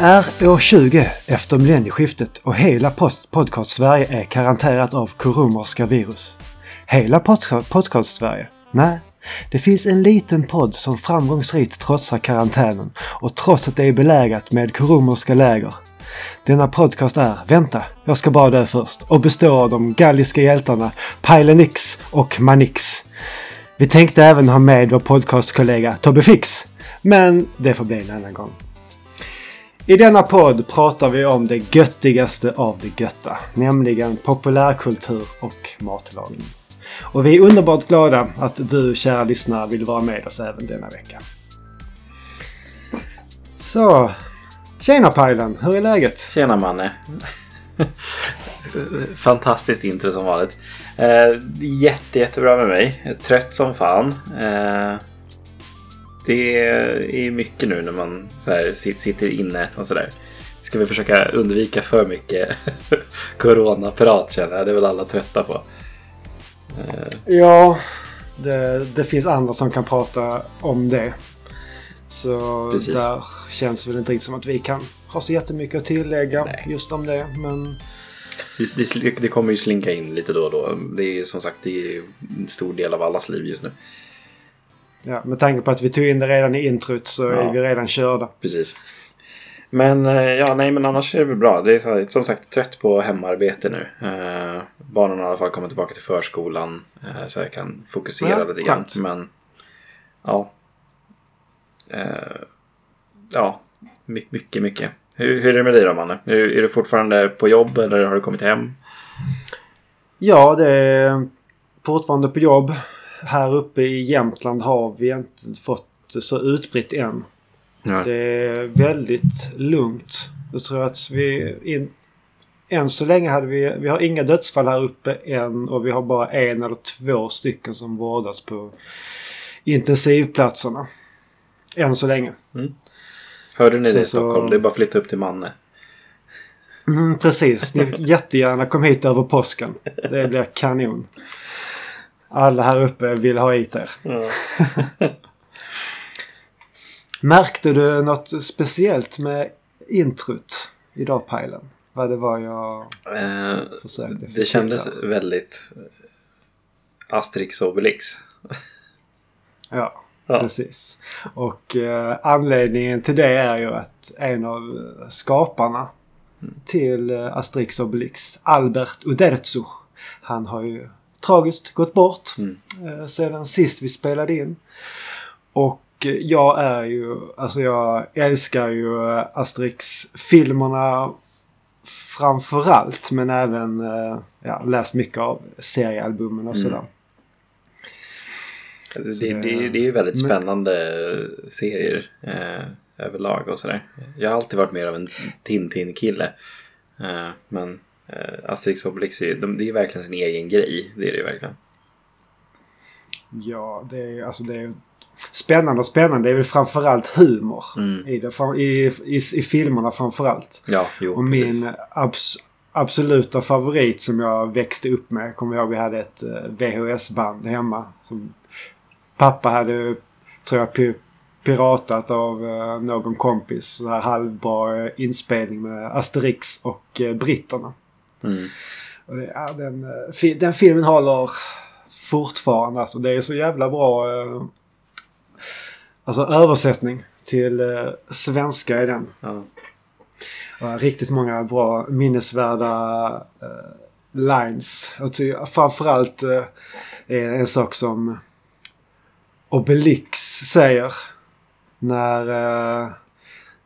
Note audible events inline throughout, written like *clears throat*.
är år 20 efter millennieskiftet och hela podcast-Sverige är karantärat av koromorska virus. Hela podcast-Sverige? Nej. Det finns en liten podd som framgångsrikt trotsar karantänen och trots att det är belägat med koromorska läger. Denna podcast är, vänta, jag ska bara dö först, och består av de galliska hjältarna Pylenix och Manix. Vi tänkte även ha med vår podcastkollega Tobbe Fix, men det får bli en annan gång. I denna podd pratar vi om det göttigaste av det götta, nämligen populärkultur och matlagning. Och vi är underbart glada att du kära lyssnare vill vara med oss även denna vecka. Så, tjena Pajlen, hur är läget? Tjena Manne. *laughs* Fantastiskt intro som vanligt. Eh, jätte, jättebra med mig. Trött som fan. Eh, det är mycket nu när man så här, sitter inne och sådär. Ska vi försöka undvika för mycket *laughs* coronaprat känner jag. Det är väl alla trötta på. Eh. Ja, det, det, finns andra som kan prata om det. Så Precis. där känns det väl inte riktigt som att vi kan ha så jättemycket att tillägga Nej. just om det. Men... Det, det, det, kommer ju slinka in lite då och då. Det är som sagt det är en stor del av allas liv just nu. Ja, med tanke på att vi tog in det redan i introt så ja. är vi redan körda. Precis. Men eh, ja, nej men annars är det väl bra. Det är så, som sagt trött på hemarbete nu. Eh, barnen har i alla fall kommit tillbaka till förskolan. Eh, så jag kan fokusera ja, lite grann. Men ja. Eh, ja, mycket, mycket. Hur, hur är det med dig då Manne? Är, är du fortfarande på jobb eller har du kommit hem? Ja, det är fortfarande på jobb här uppe i Jämtland har vi inte fått så utbrett än. Nej. Det är väldigt lugnt. Jag tror att vi... In, än så länge hade vi... Vi har inga dödsfall här uppe än och vi har bara en eller två stycken som vårdas på intensivplatserna. Än så länge. Mm. Hörde ni det i Stockholm? Så... Det är bara att flytta upp till Manne. Mm, precis. Ni *laughs* jättegärna kom hit över påsken. Det blir kanon alla här uppe vill ha hit er. Ja. *laughs* Märkte du något speciellt med introt idag Pajlen? Vad det var jag eh, försökte Det kändes väldigt Asterix och Obelix. ja, ja, precis. Och eh, anledningen till det är ju att en av skaparna mm. till eh, Asterix och Obelix, Albert Uderzo, han har ju tragiskt gått bort mm. eh, sedan sist vi spelade in. Och eh, jag är ju, alltså jag älskar ju eh, Asterix-filmerna framförallt men även ja, läst mycket av seriealbumen och mm. sådär. Så det, det, det är ju väldigt spännande men... serier eh, överlag och sådär. Jag har alltid varit mer av en Tintin-kille. Eh, men Asterix och Obelix, de, det är verkligen sin egen grej. Det är det ju verkligen. Ja, det är alltså det är spännande och spännande. Det är väl framförallt humor mm. i, det, i, i, i filmerna framförallt. Ja, jo, Och precis. min abs, absoluta favorit som jag växte upp med. Kommer jag ihåg vi hade ett eh, VHS-band hemma. Som pappa hade, tror jag, piratat av uh, någon kompis. Så här halvbra uh, inspelning med Asterix och britterna. Mm. Och det, ja, den, eh, den filmen håller fortfarande. Alltså, det är så jävla bra eh, alltså, översättning till eh, svenska i den. Ja. Och riktigt många bra minnesvärda eh, lines. Och ty, framförallt eh, är en sak som Obelix säger när eh,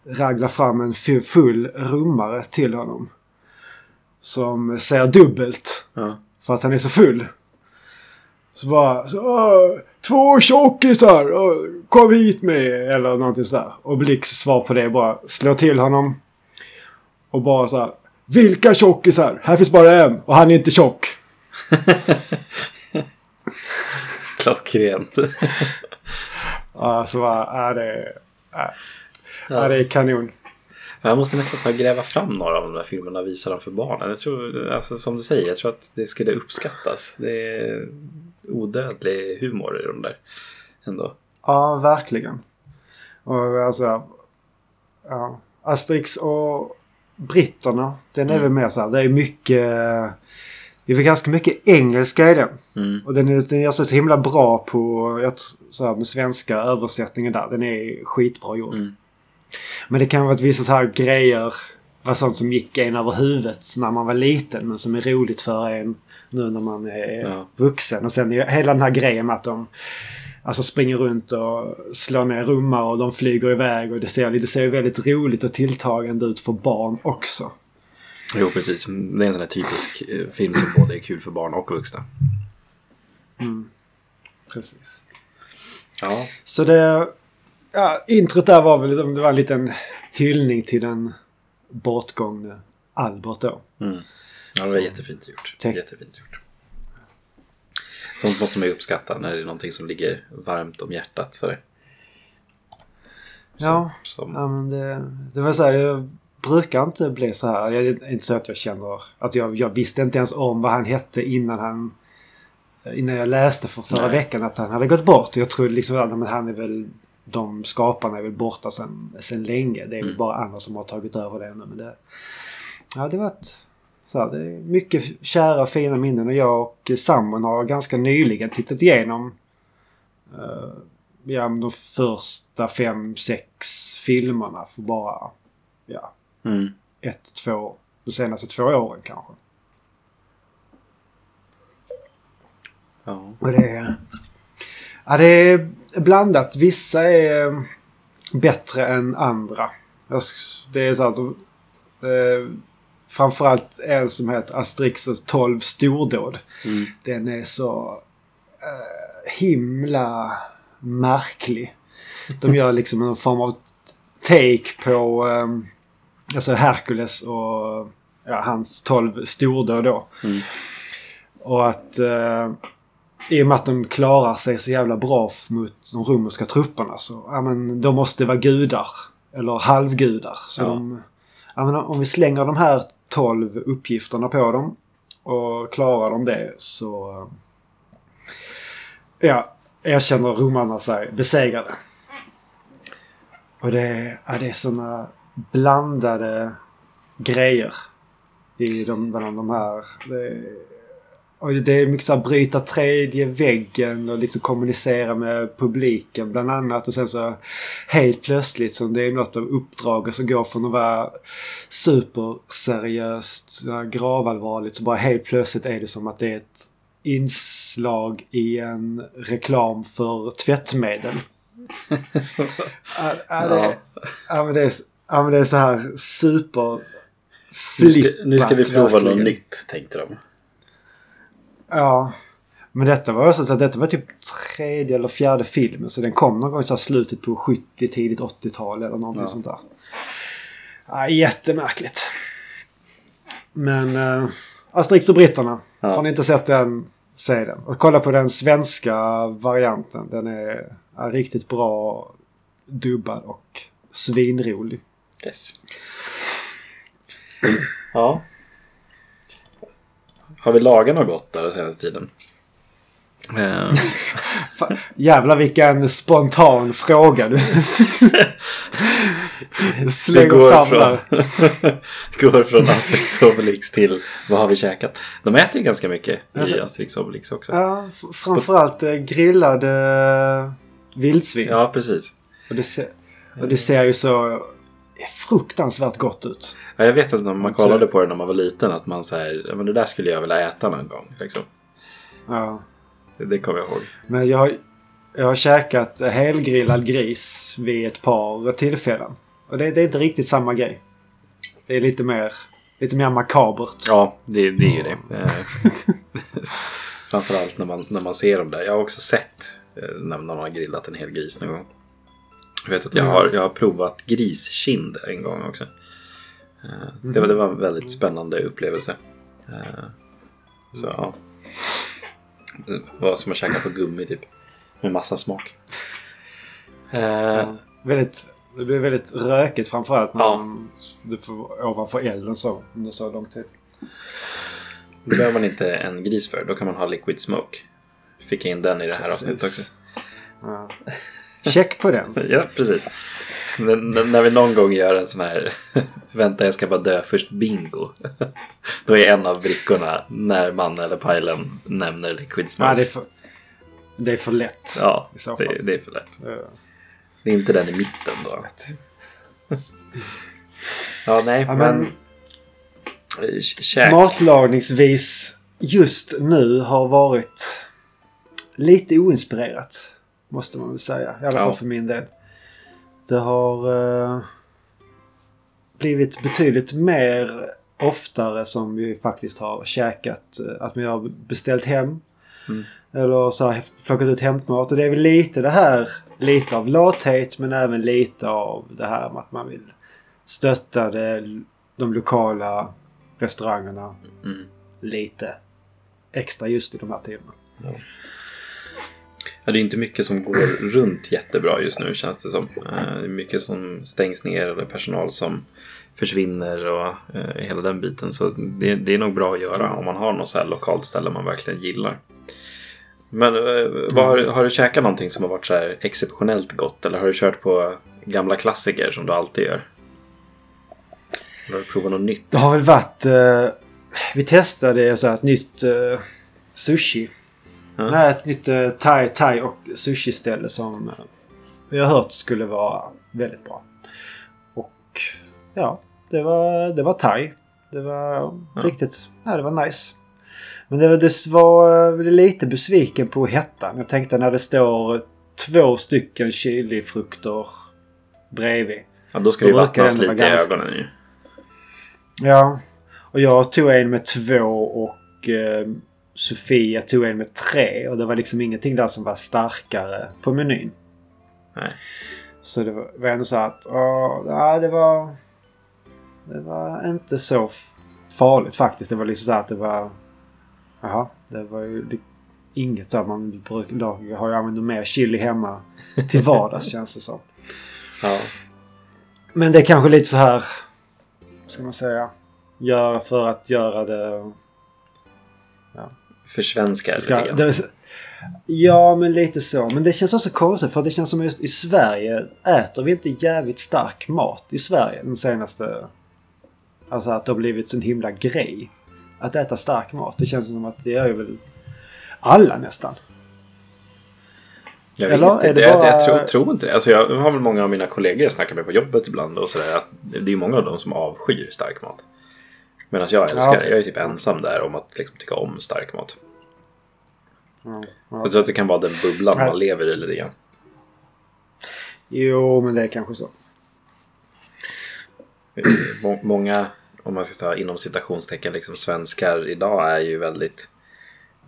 raglar fram en full rummare till honom som säger dubbelt. Ja. För att han är så full. Så bara så, Två tjockisar! Kom hit med! Eller någonting sådär. Och Blix svar på det bara slår till honom. Och bara så här, Vilka tjockisar? Här finns bara en och han är inte tjock. *laughs* Klockrent. *laughs* ja, så bara, är det... Är, ja. det är kanon. Jag måste nästan ta och gräva fram några av de där filmerna och visa dem för barnen. Jag tror, alltså, som du säger, jag tror att det skulle uppskattas. Det är odödlig humor i de där. Ändå. Ja, verkligen. Och alltså, ja. Asterix och britterna. Den är Mm. väl mer så här. Det är mycket... Det är ganska mycket engelska i den. Mm. Och den är, den är så himla bra på jag, så här, med svenska översättningen där. Den är skitbra gjord. Mm. Men det kan vara att vissa så här grejer var sånt som gick en över huvudet när man var liten. Men som är roligt för en nu när man är Ja. vuxen. Och sen är hela den här grejen med att de alltså springer runt och slår ner rummar och de flyger iväg. Och det ser, det ser väldigt roligt och tilltagande ut för barn också. Jo, precis. Det är en sån här typisk eh, film som både är kul för barn och vuxna. Precis. Ja. Så det... Ja, introt där var väl liksom, det var en liten hyllning till den bortgångne Albert då. Mm. Ja, det var jättefint gjort. Tack. Jättefint gjort. Sånt måste man ju uppskatta när det är någonting som ligger varmt om hjärtat. Sådär. Ja. Som, Ja, men det, det var så här, jag brukar inte bli så här. Jag, det är inte så att jag känner att jag, jag visste inte ens om vad han hette innan han innan jag läste för förra Nej. veckan att han hade gått bort. Jag trodde liksom att han är väl de skaparna är väl borta sen, sen länge. Det är väl Mm. bara andra som har tagit över det nu. Men det, ja, det var ett, så här, det är mycket kära fina minnen och jag och sambon har ganska nyligen tittat igenom eh, ja, de första fem, sex filmerna för bara ja, mm. ett, två, de senaste två åren kanske. ja. Och det är, ja, det är blandat. Vissa är bättre än andra. Det är så att eh, framförallt en som heter Asterix och 12 stordåd. Mm. Den är så eh, himla märklig. De gör liksom en form av take på eh, alltså Hercules och ja, hans 12 stordåd då. Mm. Och att eh, i och med att de klarar sig så jävla bra mot de romerska trupperna så ja, men de måste vara gudar. Eller halvgudar. Så Ja. de, ja, men om vi slänger de här 12 uppgifterna på dem och klarar de det så eh, ja, erkänner romarna sig besegrade. Och det, är- ja, det är såna blandade grejer i de, bland de här. Det, och det är mycket så här bryta tredje väggen och liksom kommunicera med publiken bland annat. Och sen så helt plötsligt som det är något av uppdraget som går från att vara superseriöst, gravallvarligt så bara helt plötsligt är det som att det är ett inslag i en reklam för tvättmedel. *laughs* Ja, ja, det, ja, men det är, ja, men det är så här super Nu, ska, nu ska vi prova något nytt, tänkte de. Ja. Men detta var så att detta var typ tredje eller fjärde filmen. Så den kom någon gång i slutet på 70, tidigt 80-tal eller någonting Ja. sånt där. Ja, jättemärkligt. Men uh, Asterix och britterna. Ja. Har ni inte sett den, se den. Och kolla på den svenska varianten. Den är, är riktigt bra dubbad och svinrolig. Yes. Ja. Har vi lagat något gott där den senaste tiden? *laughs* Fan, jävlar vilken spontan fråga du *laughs* slänger går fram från, där. *laughs* går från Asterix och Obelix till vad har vi käkat? De äter ju ganska mycket i Asterix och Obelix också. Ja, framförallt eh, grillade vildsvin. Ja, precis. Och, det ser, och det ser ju så fruktansvärt gott ut. Ja, jag vet att när man kollade på det när man var liten att man säger men det där skulle jag vilja äta någon gång. Liksom. Ja. Det, det kommer jag ihåg. Men jag har, jag har käkat helgrillad gris vid ett par tillfällen. Och det, det är inte riktigt samma grej. Det är lite mer, lite mer makabert. Ja, det, det är ju det. Eh, *laughs* Framförallt när man, när man ser dem där. Jag har också sett eh, när man har grillat en hel gris någon gång. Jag vet att jag har, jag har provat griskind en gång också. Eh, Det var, det var en väldigt spännande upplevelse. Eh, Så ja. Det var som att käka på gummi typ. Med massa smak. Eh, Väldigt, det blir väldigt rökigt framförallt när Ja. man, du får ovanför elden så under så lång tid. Det behöver man inte en gris för. Då kan man ha liquid smoke. Fick jag in den i det här Precis. avsnittet också. Ja. Check på den. *laughs* Ja, precis. när, när vi någon gång gör en sån här *laughs* vänta jag ska bara dö först bingo. *laughs* Då är en av brickorna när man eller pajlen nämner liquid smoke. Ja, det, är för, det är för lätt. Ja, det, det är för lätt. Ja. Det är inte den i mitten då. Ja, nej, Ja, men... men Käk. matlagningsvis just nu har varit lite oinspirerat. Måste man väl säga. I alla Ja. fall för min del. Det har eh, blivit betydligt mer oftare som vi faktiskt har käkat. eh, Att vi har beställt hem. Mm. Eller så har plockat ut hämtmat. Och det är väl lite det här. Lite av lathet men även lite av det här med att man vill stötta det, de lokala restaurangerna Mm. lite extra just i de här tiderna. Ja, det är inte mycket som går runt jättebra just nu känns det som. Eh, det är mycket som stängs ner eller personal som försvinner och eh, hela den biten. Så det, det är nog bra att göra om man har något så här lokalt ställe man verkligen gillar. Men eh, vad har, har du käkat någonting som har varit så här exceptionellt gott? Eller har du kört på gamla klassiker som du alltid gör? Eller har du provat något nytt? Det har väl varit... Eh, vi testade så här ett nytt eh, sushi. Ja. Nej, ett nytt eh, thai, thai och sushi-ställe som eh, vi har hört skulle vara väldigt bra. Och ja, det var, det var thai. Det var Ja. riktigt... Ja, det var nice. Men det, var- det var eh, lite besviken på hettan. Jag tänkte när det står två stycken chilifrukter bredvid. Ja, då ska det ju vattnas lite i ögonen ju. Ja. Och jag tog en med två och eh, Sofia tog en med tre. Och det var liksom ingenting där som var starkare på menyn. Nej. Så det var, var ändå så att åh, ja, det var... Det var inte så farligt faktiskt. Det var liksom så att det var... Jaha, det var ju det, inget där man brukar... Då har jag använt mer chili hemma till *laughs* vardags känns det som. Ja. Men det är kanske lite så här... Vad ska man säga? Göra för att göra det... Försvenskar Ska, lite grann. ja, men lite så. Men det känns också konstigt för det känns som just i Sverige äter vi inte jävligt stark mat i Sverige den senaste... Alltså att det har blivit en himla grej. Att äta stark mat. Det känns som att det är ju väl alla nästan. Jag Eller inte. är det jag, bara- jag tror, tror inte det. Alltså jag har väl många av mina kollegor jag snackar med på jobbet ibland och sådär. Det är ju många av dem som avskyr stark mat. Medan jag älskar Ja. det. Jag är typ ensam där om att liksom tycka om stark mat. Ja, ja. Jag tror att det kan vara den bubblan man lever i lite grann. Jo, men det är kanske så. Må- Många, om man ska säga inom citationstecken, liksom svenskar idag är ju väldigt...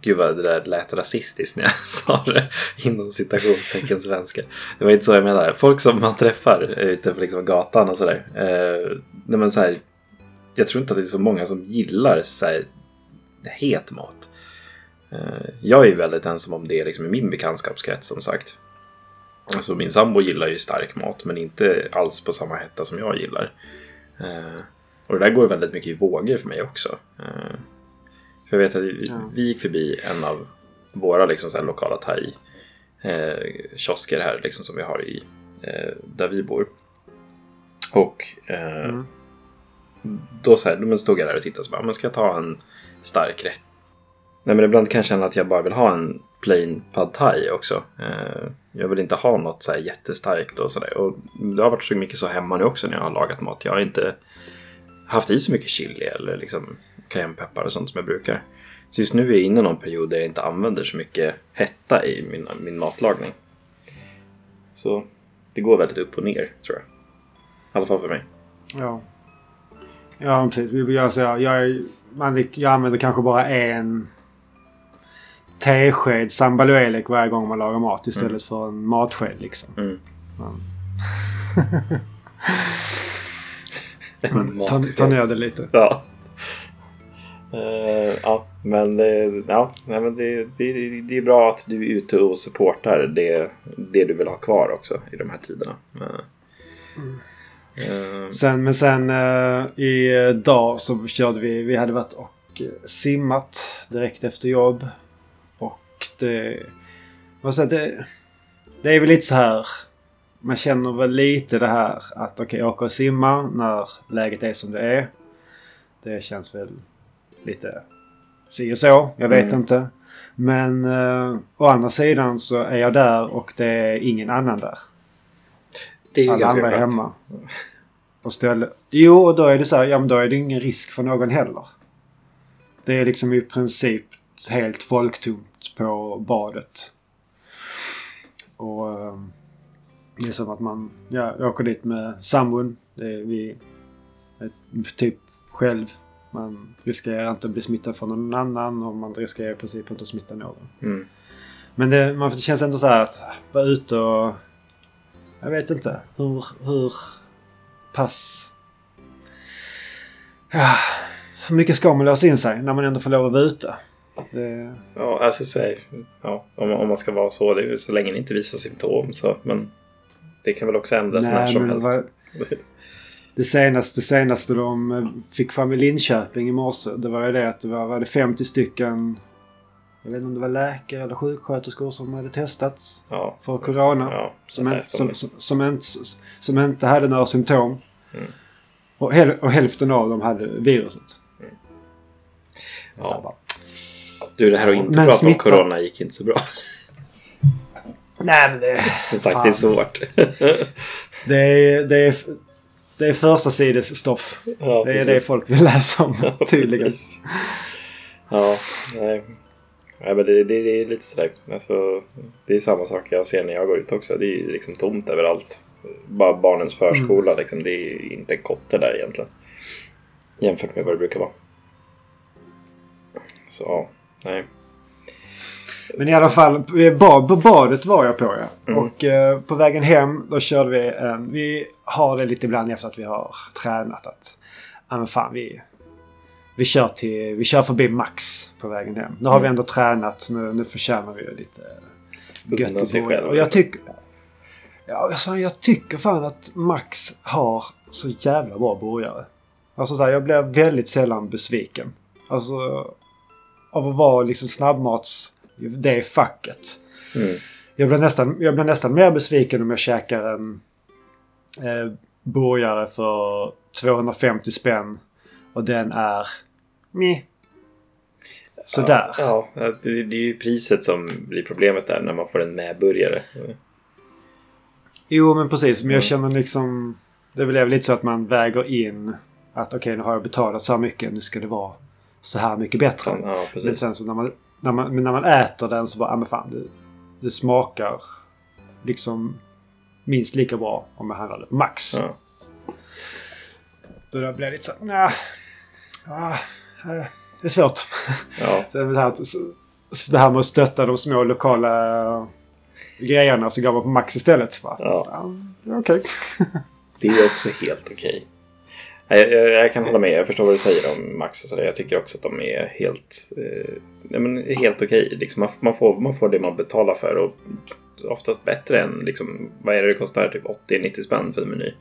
Gud vad det där lät rasistiskt när jag *laughs* sa det. Inom citationstecken svenskar. Det var inte så jag menade. Folk som man träffar ute på liksom gatan och sådär. Eh, nej men så här, jag tror inte att det är så många som gillar så här, het mat. Eh, jag är ju väldigt ensam om det liksom i min bekantskapskrets som sagt. Alltså min sambo gillar ju stark mat men inte alls på samma hetta som jag gillar. Eh, och det där går väldigt mycket i vågor för mig också. Eh, för jag vet att vi, Ja. vi gick förbi en av våra liksom, så här, lokala thai eh, kiosker här liksom, som vi har i där vi bor. Och Mm då så här, då stod jag där och tittade och så bara, men ska jag ta en stark rätt? Nej men ibland kan jag känna att jag bara vill ha en plain pad thai också. Eh, jag vill inte ha något så här jättestarkt och sådär. Och det har varit så mycket så hemma nu också när jag har lagat mat. Jag har inte haft i så mycket chili eller liksom cayennepeppar och sånt som jag brukar. Så just nu är jag inne i någon period där jag inte använder så mycket hetta i min, min matlagning. Så det går väldigt upp och ner tror jag. I alla fall för mig. Ja. Ja, precis. Jag, alltså, jag, man, jag använder kanske bara en tesked sambaluelek varje gång man lagar mat istället för en matsked liksom. Mm. Men *laughs* ta, ta ner det lite. Ja. Eh, ja, men, eh, ja, nej, men det, det, det är bra att du är ute och supportar det, det du vill ha kvar också i de här tiderna. Eh, eh, Sen, men sen uh, idag så körde vi, vi hade varit och eh, simmat direkt efter jobb. Och det, vad säger, det, det är väl lite så här. man känner väl lite det här att okej, okay, åka och simma när läget är som det är. Det känns väl lite si och så. Jag vet mm. inte. Men eh, å andra sidan så är jag där och det är ingen annan där. Det är ju Alla ganska andra är hemma. Och ställer, jo, och då är det så här, ja men då är det ingen risk för någon heller. Det är liksom i princip helt folktomt på badet. Och eh, det är som att man ja, åker dit med sambon. Det är vi är typ själv. Man riskerar inte att bli smittad från någon annan och man riskerar i princip inte att smitta någon. Mm. Men det, man, det känns ändå så här att vara ute och... Jag vet inte hur, hur pass... Ja, hur mycket ska man låsa in sig när man ändå får lov att vara ute? Det... Ja, alltså säg, ja, om, om man ska vara så. Det är så länge det inte visar symptom. Så, men det kan väl också ändras Nej, när som helst. Var, det, senaste, det senaste de fick fram i Linköping i morse. Det var ju det att det var, var det 50 stycken jag vet inte om det var läkare eller sjuksköterskor som hade testats ja, för corona. Ja, som, en, som, som, som, inte, som inte hade några symptom. Mm. Och, häl, och hälften av dem hade viruset. Mm. Ja. Du, det här att inte men prata smitta... om corona gick inte så bra. Nej, men det... *laughs* Som sagt, det är svårt. *laughs* det, är, det, är, det är första sides stoff. Ja, det är precis. det folk vill läsa om *laughs* ja, tydligen. Ja, nej. Nej men det, det, det, är lite sådär. Alltså, det är samma sak jag ser när jag går ut också. Det är liksom tomt överallt. Bara barnens förskola mm. liksom. Det är inte en kotte där egentligen. Jämfört med vad det brukar vara. Så ja, nej. Men i alla fall, på badet var jag på ja. Mm. Och eh, på vägen hem då körde vi en... Vi har det lite ibland efter att vi har tränat att... Ja men fan vi... Vi kör, till, vi kör förbi Max på vägen hem. Nu har mm. vi ändå tränat. Nu, nu förtjänar vi lite gött i själv. Och jag tycker... Ja, alltså, jag tycker fan att Max har så jävla bra burgare. Alltså så här, jag blir väldigt sällan besviken. Alltså av att vara liksom snabbmats det facket. Mm. Jag, blir nästan, jag blir nästan mer besviken om jag käkar en eh, burgare för 250 spänn och den är meh. Sådär. Ja, ja det, det, är ju priset som blir problemet där när man får en medburgare. Jo, men precis. Men jag känner liksom... Det är väl lite så att man väger in att okej, okay, nu har jag betalat så här mycket. Nu ska det vara så här mycket bättre. Ja, precis. Men sen så när man när man, när man äter den så bara, ja men fan det, det smakar liksom minst lika bra om jag handlar det på Max. Ja. Då blir det lite så nej. Ah, det är svårt. Ja. *laughs* så det, här, det här med att stötta de små lokala grejerna så går man på Max istället. Bara, ja. ja Okej. Okay. *laughs* det är också helt okej. Okay. Jag, jag, jag, kan hålla med. Jag förstår vad du säger om Max och sådär. Jag tycker också att de är helt, eh, men helt okej. Okay. Liksom man, man, får, man får det man betalar för och oftast bättre än liksom, vad är det det kostar? Typ 80-90 spänn för en meny.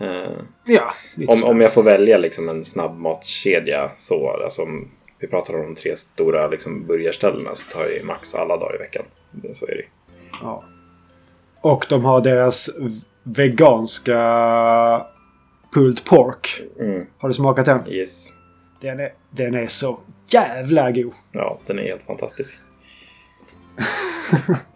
Uh, ja, om, om jag får välja liksom en snabbmatskedja så, alltså om vi pratar om de tre stora liksom, burgarställena så tar jag Max alla dagar i veckan. Så är det Ja. Och de har deras veganska pulled pork. Mm. Har du smakat den? Yes. Den är, den är så jävla god. Ja, den är helt fantastisk. *laughs*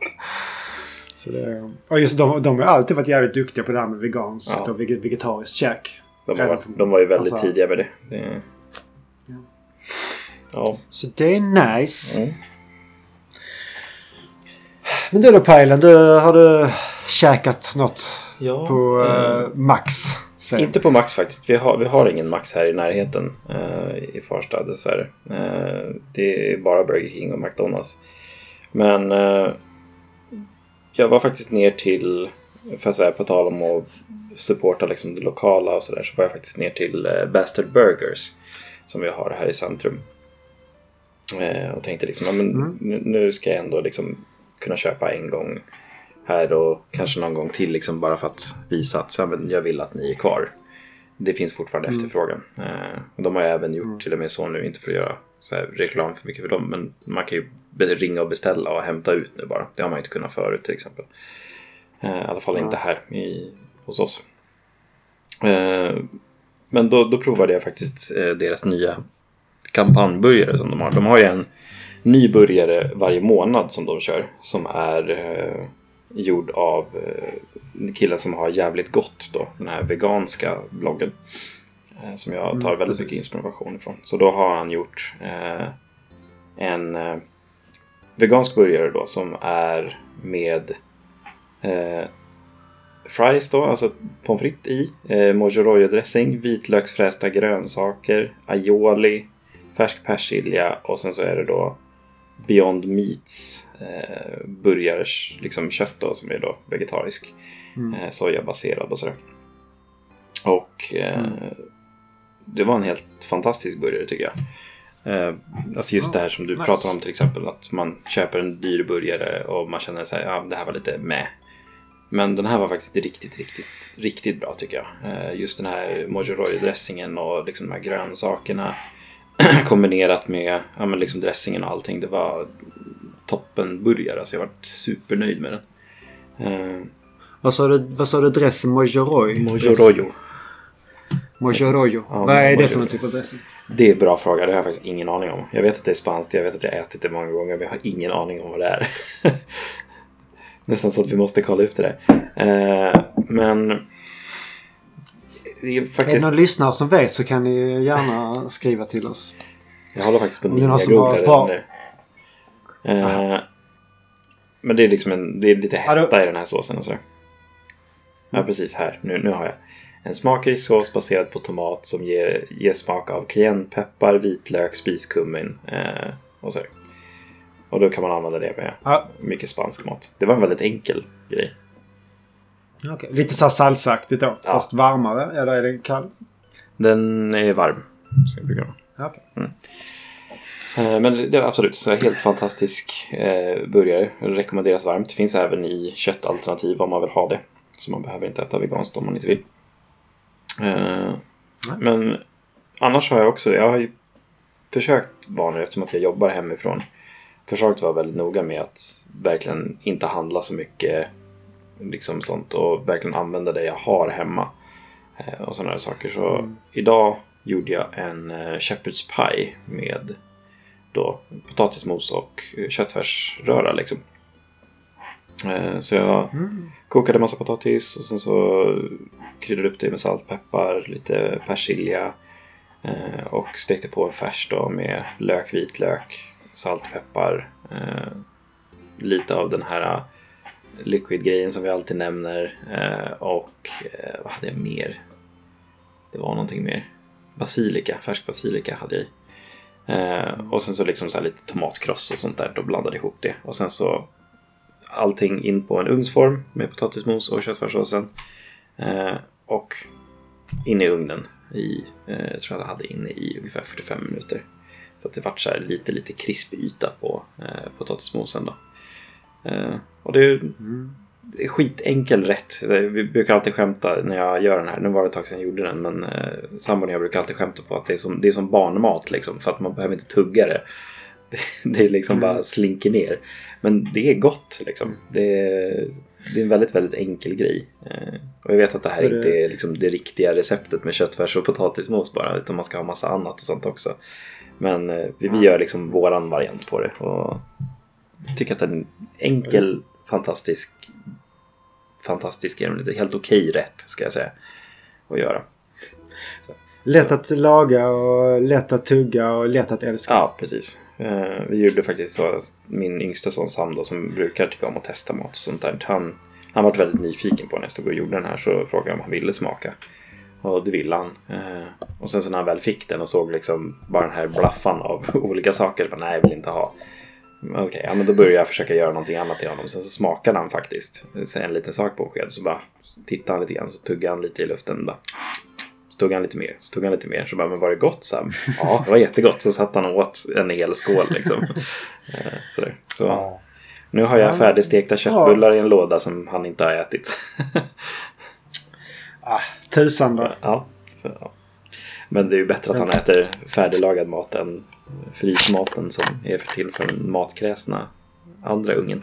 så det, och just de, de har alltid varit jävligt duktiga på det här med veganskt ja. och vegetariskt käk. De var, de var ju väldigt alltså, tidiga med det. det ja. ja. Så det är nice. Mm. Men du då Pajlen, du, har du käkat något ja, på uh, Max? Sen. Inte på Max faktiskt. Vi har, vi har ingen Max här i närheten uh, i Farsta dessvärre. Uh, det är bara Burger King och McDonalds. Men uh, jag var faktiskt ner till, för att säga på tal om att supporta liksom det lokala och sådär, så var jag faktiskt ner till Bastard Burgers som vi har här i centrum. och tänkte liksom, ja, men mm. nu, ska jag ändå liksom kunna köpa en gång här och kanske någon gång till liksom bara för att visa att jag vill att ni är kvar. Det finns fortfarande mm. efterfrågan. Eh, och de har jag även gjort mm. till och med så nu, inte för att göra så reklam för mycket för dem, men man kan ju ringa och beställa och hämta ut nu bara. Det har man inte kunnat förut till exempel. Eh, I alla fall inte här i, hos oss. Eh, men då, då provade jag faktiskt eh, deras nya kampanjburgare som de har. De har ju en ny burgare varje månad som de kör. Som är eh, gjord av eh, killen som har jävligt gott då. Den här veganska bloggen. Eh, som jag tar Mm, väldigt mycket inspiration ifrån. Så då har han gjort eh, en eh, vegansk burgare då som är med eh, fries då, alltså pommes frites i, eh, mojo dressing, vitlöksfrästa grönsaker, aioli, färsk persilja och sen så är det då Beyond Meats eh, burgares liksom kött då som är då vegetarisk. Mm. Eh, sojabaserad och sådär. Och eh, Mm. Det var en helt fantastisk burgare tycker jag. Eh, alltså just Ja, det här som du nice. pratar om till exempel att man köper en dyr burgare och man känner här, ja det här var lite med. Men den här var faktiskt riktigt, riktigt, riktigt bra tycker jag. Eh, just den här mojoroy-dressingen och liksom de här grönsakerna *clears throat* kombinerat med ja, men liksom dressingen och allting. Det var toppenburgare. Alltså jag var supernöjd med den. Eh, Vad sa du, vad sa du dressen? Mojoroy? Mojoroyo. Mojoroyo. Ja, vad är det för någon typ av dressing? Det är en bra fråga. Det har jag faktiskt ingen aning om. Jag vet att det är spanskt. Jag vet att jag har ätit det många gånger. Men jag har ingen aning om vad det är. *laughs* Nästan så att vi måste kolla upp det där. Eh, men det är Är det faktiskt... någon lyssnare som vet så kan ni gärna skriva till oss. Jag håller faktiskt på det har ninja-googlare bra- nu. Eh, men det är liksom en, det är lite hetta i den här såsen och så. Ja, precis här. Nu, nu har jag. En smakrik sås baserad på tomat som ger, ger smak av cayennepeppar, vitlök, spiskummin eh, och så. Och då kan man använda det med Ja, mycket spansk mat. Det var en väldigt enkel grej. okej. Lite så här salsaaktigt då. Ja. Fast varmare. Eller är den kall? Den är varm. Så jag brukar Ja, okej. Eh, Men det är absolut så helt fantastisk eh, burgare. Rekommenderas varmt. Finns även i köttalternativ om man vill ha det. Så man behöver inte äta veganskt om man inte vill. Eh, men annars har jag också, jag har ju försökt vara nu eftersom att jag jobbar hemifrån. Försökt vara väldigt noga med att verkligen inte handla så mycket liksom sånt och verkligen använda det jag har hemma. Eh, och sådana här saker. Så Mm. idag gjorde jag en eh, shepherd's pie med då potatismos och köttfärsröra liksom. Så jag Mm. kokade massa potatis och sen så kryddade upp det med salt, peppar, lite persilja eh, och stekte på en färs då med lök, vitlök, salt, peppar, eh, lite av den här eh, liquid-grejen som vi alltid nämner eh, och eh, vad hade jag mer? Det var någonting mer. Basilika, färsk basilika hade jag i. Eh, och sen så liksom så här lite tomatkross och sånt där. Då blandade ihop det. Och sen så allting in på en ugnsform med potatismos och köttfärssåsen. Eh, och in i ugnen i, eh, jag tror jag hade inne i ungefär 45 minuter. Så att det vart så lite, lite krispig yta på eh, potatismosen då. Eh, och det är Mm. det är skitenkel rätt. Vi brukar alltid skämta när jag gör den här. Nu var det ett tag sedan jag gjorde den. Men eh, sambon och jag brukar alltid skämta på att det är som, det är som barnmat. Liksom, för att man behöver inte tugga det. Det, *laughs* det är liksom Mm. bara slinker ner. Men det är gott. Liksom. Det, är, det är en väldigt, väldigt enkel grej. Eh, och jag vet att det här Är det- inte är liksom det riktiga receptet med köttfärs och potatismos bara. Utan man ska ha massa annat och sånt också. Men eh, vi, vi gör liksom våran variant på det. Och tycker att en enkel, fantastisk fantastisk, är helt okej rätt ska jag säga. Att göra. Lätt att laga och lätt att tugga och lätt att älska. Ja, precis. Eh, vi gjorde faktiskt så. Min yngsta son Sam då, som brukar tycka om att testa mat och sånt där. Han, han var väldigt nyfiken på när jag stod och gjorde den här så frågade jag om han ville smaka. Och det ville han. Eh, och sen så när han väl fick den och såg liksom bara den här blaffan av *laughs* olika saker. Så bara, nej, jag vill inte ha. Okej, ja, men då började jag försöka göra någonting annat till honom. Sen så smakade han faktiskt en liten sak på en sked. Så bara tittade han lite grann, så tuggade han lite i luften. Bara, så tog han lite mer, så tog han lite mer. Så bara, men var det gott Sam? Ja, det var jättegott. Så satt han och åt en hel skål liksom. *laughs* Eh, Sådär. Så Ja. nu har jag Ja. färdigstekta köttbullar i en låda som han inte har ätit. *laughs* Ah, tusan då. ja, så, ja. Men det är ju bättre att han äter färdiglagad mat än frysmaten som är för till för den matkräsna andra ungen.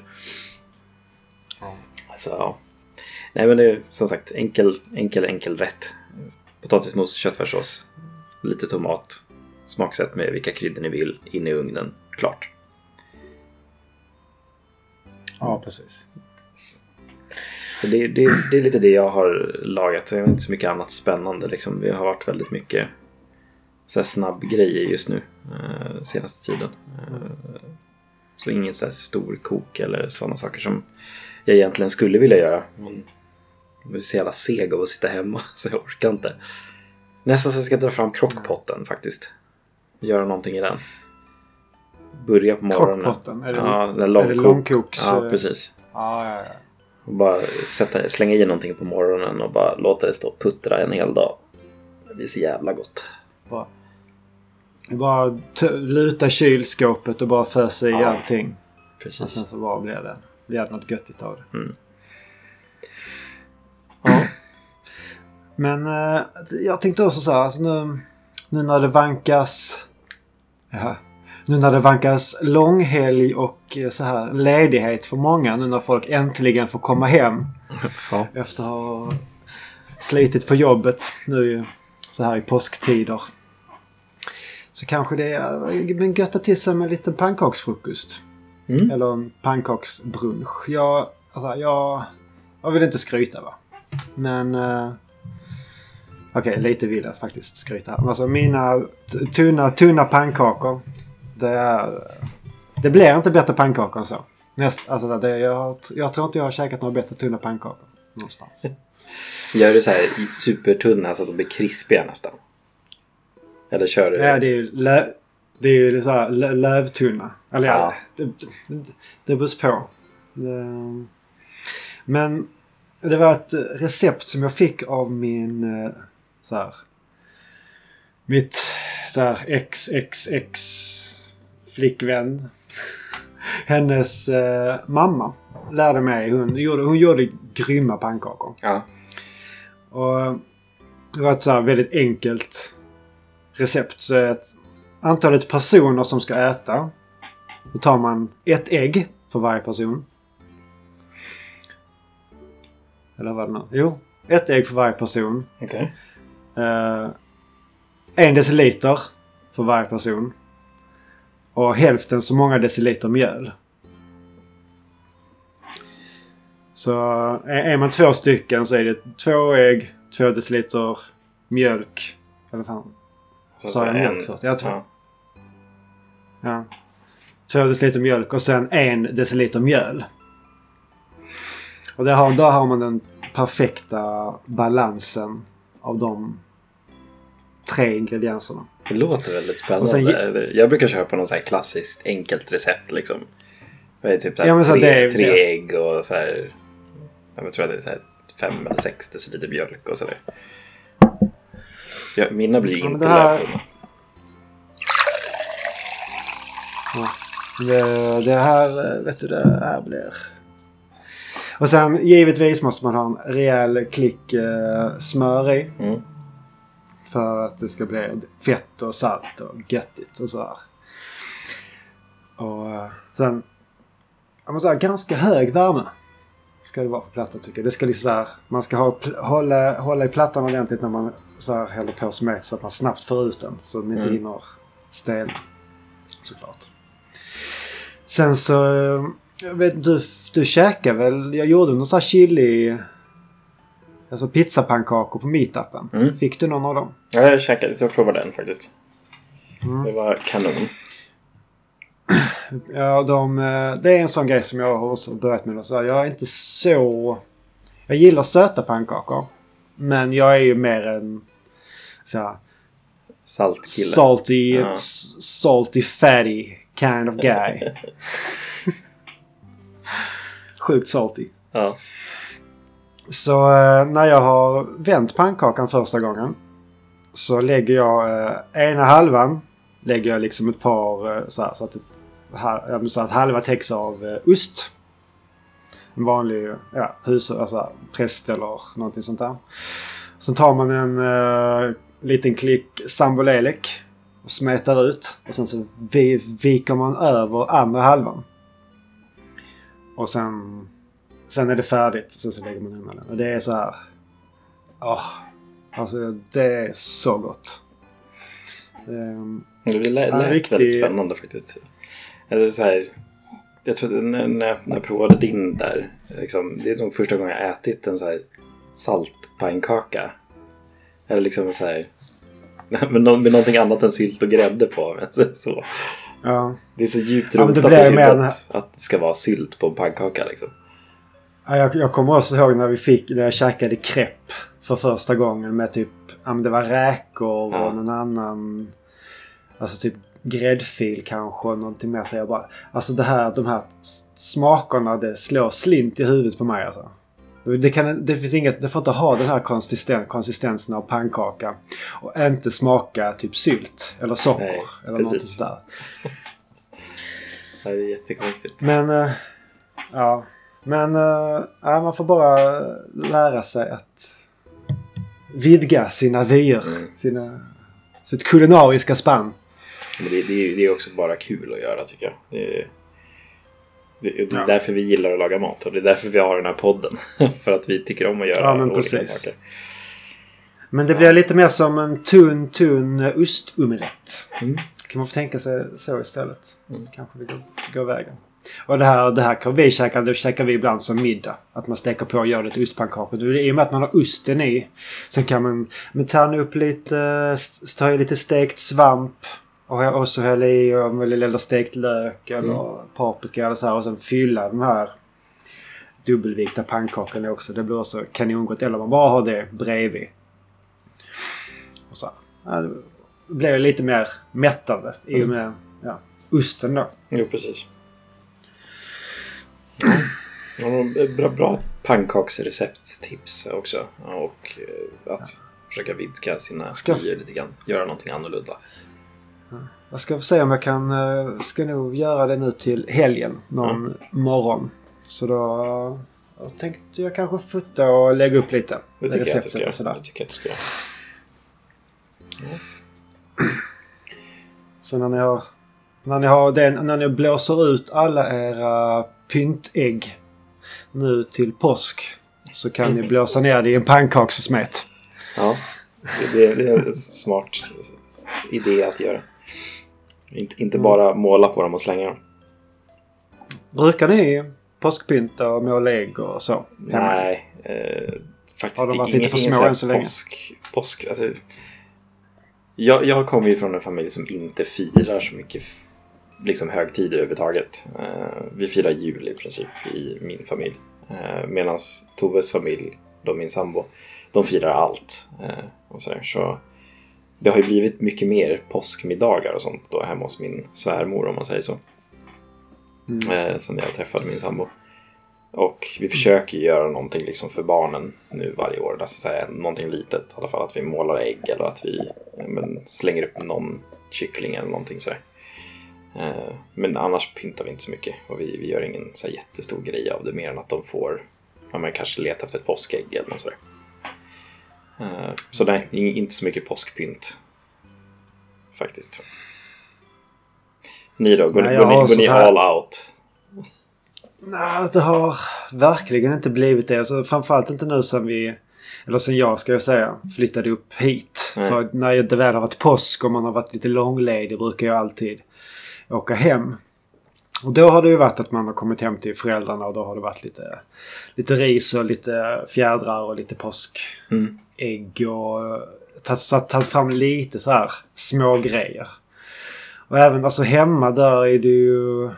Så, ja. Nej men det är som sagt enkel, enkel, enkel rätt. Potatismos, köttfärssås, lite tomat, smaksätt med vilka kryddor ni vill, in i ugnen, klart. Ja, precis. Det, det, det är lite det jag har lagat. Jag har inte så mycket annat spännande. Liksom. Vi har varit väldigt mycket så snabb grejer just nu eh, senaste tiden. Eh, så ingen så stor kok eller sådana saker som jag egentligen skulle vilja göra. Men jag är så jävla seg av att sitta hemma *laughs* så jag orkar inte. Nästan så jag ska dra fram krockpotten faktiskt. Göra någonting i den. Börja på morgonen. Krockpotten? Är det, Ja, den är det långkok. långkoks... Ja, precis. Ja, ja, ja. Och bara sätta, slänga i någonting på morgonen och bara låta det stå och puttra en hel dag. Det blir så jävla gott. Bra. Bara luta kylskåpet och bara fösa i Ja. allting. Och Precis. sen så bara blir det, blir det något göttigt av det. Mm. Ja. Men eh, jag tänkte också så här, alltså nu, nu när det vankas... Ja, nu när det vankas långhelg och eh, så här ledighet för många. Nu när folk äntligen får komma hem Ja. efter att ha slitit på jobbet nu så här i påsktider. Så kanske det är men götta till sig med en liten pannkaksfrukost. Mm. Eller en pannkaksbrunch. Jag, alltså, jag, jag vill inte skryta va. Men... Uh, Okej, lite vill jag faktiskt skryta. Alltså mina tunna, tunna pannkakor. Det. Det blir inte bättre pannkakor än så. Näst, alltså det, jag, jag tror inte jag har käkat några bättre tunna pannkakor. Någonstans. *laughs* Gör du så här supertunna så att de blir krispiga nästan? Eller kör du? Ja, det är ju, lö, det är ju så här lö, lövtunna. Eller ja, Ja. det, det, det beror på. Men det var ett recept som jag fick av min eh, så här, mitt så här XXX flickvän. *laughs* Hennes eh, mamma lärde mig. Hon gjorde, hon gjorde grymma pannkakor. Ja. Och det var ett så här väldigt enkelt recept. Så att antalet personer som ska äta. Då tar man ett ägg för varje person. Eller vad det nu Jo, ett ägg för varje person. Okej. Eh, en deciliter för varje person. Och hälften så många deciliter mjöl. Så är är man två stycken så är det två ägg, två deciliter mjölk. Eller fan. Så, Sa jag mjölk först? Ja, två. ja. Ja. Två deciliter mjölk och sen en deciliter mjöl. Och där har, där har man den perfekta balansen av de tre ingredienserna. Det låter väldigt spännande. Sen- Jag brukar köra på något så här klassiskt enkelt recept liksom. Det är typ så Ja, så tre, det tre det- ägg och så här. Jag tror att det är så här fem eller sex deciliter mjölk och sådär. Ja, mina blir Ja, inte här- lövtunna. Det, det här, eh, vet du, det här blir... Och sen givetvis måste man ha en rejäl klick eh, smör i. Mm. För att det ska bli fett och salt och göttigt och sådär. Och eh, sen... Ja, men så här, ganska hög värme. Ska det vara på plattan tycker jag. Det ska liksom så här, man ska ha, hålla, hålla i plattan ordentligt när man så här häller på smet så att man snabbt får ut den. Så den inte Mm. hinner stelna. Såklart. Sen så... Jag vet, du, du käkade väl... Jag gjorde någon sån här chili... Alltså pizzapannkakor på meetupen. Mm. Fick du någon av dem? Ja, jag käkade. Jag provade den faktiskt. Mm. Det var kanon. *clears throat* Ja, de, eh, det är en sån grej som jag har också börjat med. Så jag är inte så... Jag gillar söta pannkakor. Men jag är ju mer en så här, Saltkille. salty, Ja. s- salty fatty kind of guy. *laughs* Sjukt salty. Ja. Så eh, när jag har vänt pannkakan första gången. Så lägger jag eh, ena halvan. Lägger jag liksom ett par eh, så, här, så, att ett, så att halva täcks av ost. En vanlig ja, hus, alltså präst eller någonting sånt där. Sen tar man en eh, liten klick sambolelek. Och smetar ut. Och sen så vi, viker man över andra halvan. Och sen sen är det färdigt. Sen så lägger man undan den. Och det är så här... Åh, alltså det är så gott. Um, det lät, lät riktig- väldigt spännande faktiskt. Eller så här, jag tror att när, när, jag, när jag provade din där. Liksom, det är nog första gången jag ätit en så här saltpannkaka. Eller liksom så här. *laughs* Med någonting annat än sylt och grädde på. Men så, så. Ja. Det är så djupt Ja, rotat blir i huvudet här- att det ska vara sylt på en pannkaka. Liksom. Ja, jag, jag kommer också ihåg när vi fick, när jag käkade crepe för första gången med typ, ja men det var räkor Ja. och någon annan, alltså typ gräddfil kanske och någonting mer. Så jag bara, alltså det här, de här smakerna det slår slint i huvudet på mig alltså. Det, kan, det, finns inget, det får inte ha den här konsisten, konsistensen av pannkaka. Och inte smaka typ sylt eller socker. Nej, eller något precis. sådär. *laughs* Det är jättekonstigt. Men, eh, ja. Men ja, man får bara lära sig att vidga sina vyer. Mm. Sina, sitt kulinariska spann. Men det, det, är det är också bara kul att göra tycker jag. Det är, det, är Ja. därför vi gillar att laga mat och det är därför vi har den här podden. *laughs* För att vi tycker om att göra Ja, men olika precis. saker. Men det blir lite mer som en tunn, tunn ostomelett. Mm. Kan man få tänka sig så istället. Mm. Kanske det går, går vägen. Och det här, det här kan vi käka, det käkar vi ibland som middag. Att man steker på och gör lite ostpannkakor. I och med att man har osten i. Sen kan man men tärna upp lite, ta lite stekt svamp. Och och så hälla i om eller stekt lök eller paprika eller så här. Och sen fylla de här dubbelvikta pannkakorna också. Det blir också kanongott. Eller man bara har det bredvid. Och så. här. Ja, det blir lite mer mättande i och med ja, osten då. Jo, precis. Ja, bra, bra pannkaksreceptstips också. Och eh, att försöka vidga sina Ska- lite grann. Göra någonting annorlunda. Jag ska se om jag kan... eh, Ska nog göra det nu till helgen. Någon morgon. Så då... Jag tänkte jag kanske fota och lägga upp lite. Det tycker jag att du ska göra. Det tycker jag att du ska göra. *clears throat* Så när ni har... När ni, har den, när ni blåser ut alla era pyntägg nu till påsk så kan ni blåsa ner det i en pannkakssmet. Ja, det, det, det är en smart idé att göra. Inte, inte bara måla på dem och slänga dem. Brukar ni påskpynta och måla ägg och så? hemma? Nej, eh, faktiskt Har de varit ingen, lite för små än så länge? Påsk, påsk, alltså, jag, jag kommer ju från en familj som inte firar så mycket liksom högtider överhuvudtaget. Eh, vi firar jul i princip i min familj. Eh, Medan Toves familj, då min sambo, de firar allt. Eh, och så, där. så det har ju blivit mycket mer påskmiddagar och sånt då hemma hos min svärmor om man säger så. Mm. Eh, sen jag träffade min sambo. Och vi försöker göra någonting liksom för barnen nu varje år. Alltså så här, någonting litet. I alla fall att vi målar ägg eller att vi men, slänger upp någon kyckling eller någonting sådär. Eh, men annars pyntar vi inte så mycket. Och vi, vi gör ingen så här, jättestor grej av det. Mer än att de får ja, men, kanske leta efter ett påskägg eller något sådär. Eh, så nej, in- inte så mycket påskpynt. Faktiskt. Ni då? Går, Nej, ni, går, ni, går ni här- all out? Nej, det har verkligen inte blivit det. Alltså, framförallt inte nu sen vi, eller sen jag ska jag säga, flyttade upp hit. Nej. För när det väl har varit påsk och man har varit lite långledig brukar jag alltid åka hem. Och då har det ju varit att man har kommit hem till föräldrarna och då har det varit lite, lite ris och lite fjädrar och lite påskägg Mm. Och tagit tagit fram lite så här små grejer. Och även alltså hemma där är det ju...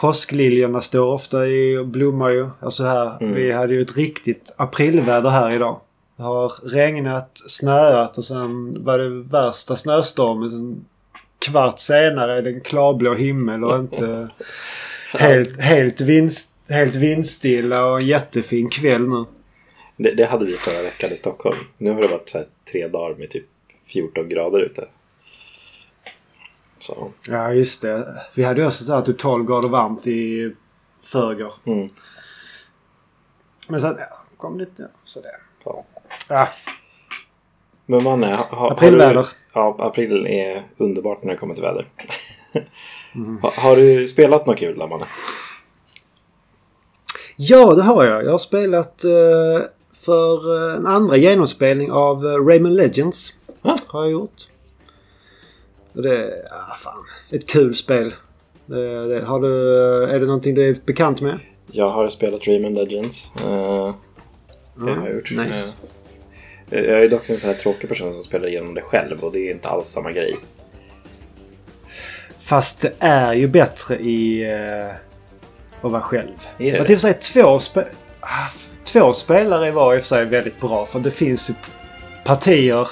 Påskliljorna står ofta i och blommar ju. Alltså här, Mm. vi hade ju ett riktigt aprilväder här idag. Det har regnat, snöat och sen var det värsta snöstormen. En kvart senare är det en klarblå himmel och inte *laughs* helt, helt, vinst, helt vindstilla och en jättefin kväll nu. Det, det hade vi förra veckan i Stockholm. Nu har det varit så tre dagar med typ 14 grader ute. Så, Ja, just det. Vi hade också där typ 12 grader varmt i förrgår. mm, Men sen ja, kom lite ja, sådär. ja. Ja, Men ha, ha, har Aprilväder. du, ja, april är underbart när det kommer till väder. *laughs* Mm. ha, har du spelat något kul där, Manne? Ja, det har jag. Jag har spelat eh, för eh, en andra genomspelning av eh, Rayman Legends. Ah. Har jag gjort. Och det är, ah, fan, ett kul spel. Det, det, har du, är det någonting du är bekant med? Jag har spelat Rayman Legends. Eh, det Ja, har jag gjort. Nice. Eh, jag är dock en sån här tråkig person som spelar igenom det själv och det är inte alls samma grej. Fast det är ju bättre i uh, att vara själv. Är det Att i och för sig två, spe ah, två spelare var i och för sig väldigt bra. För det finns ju partier.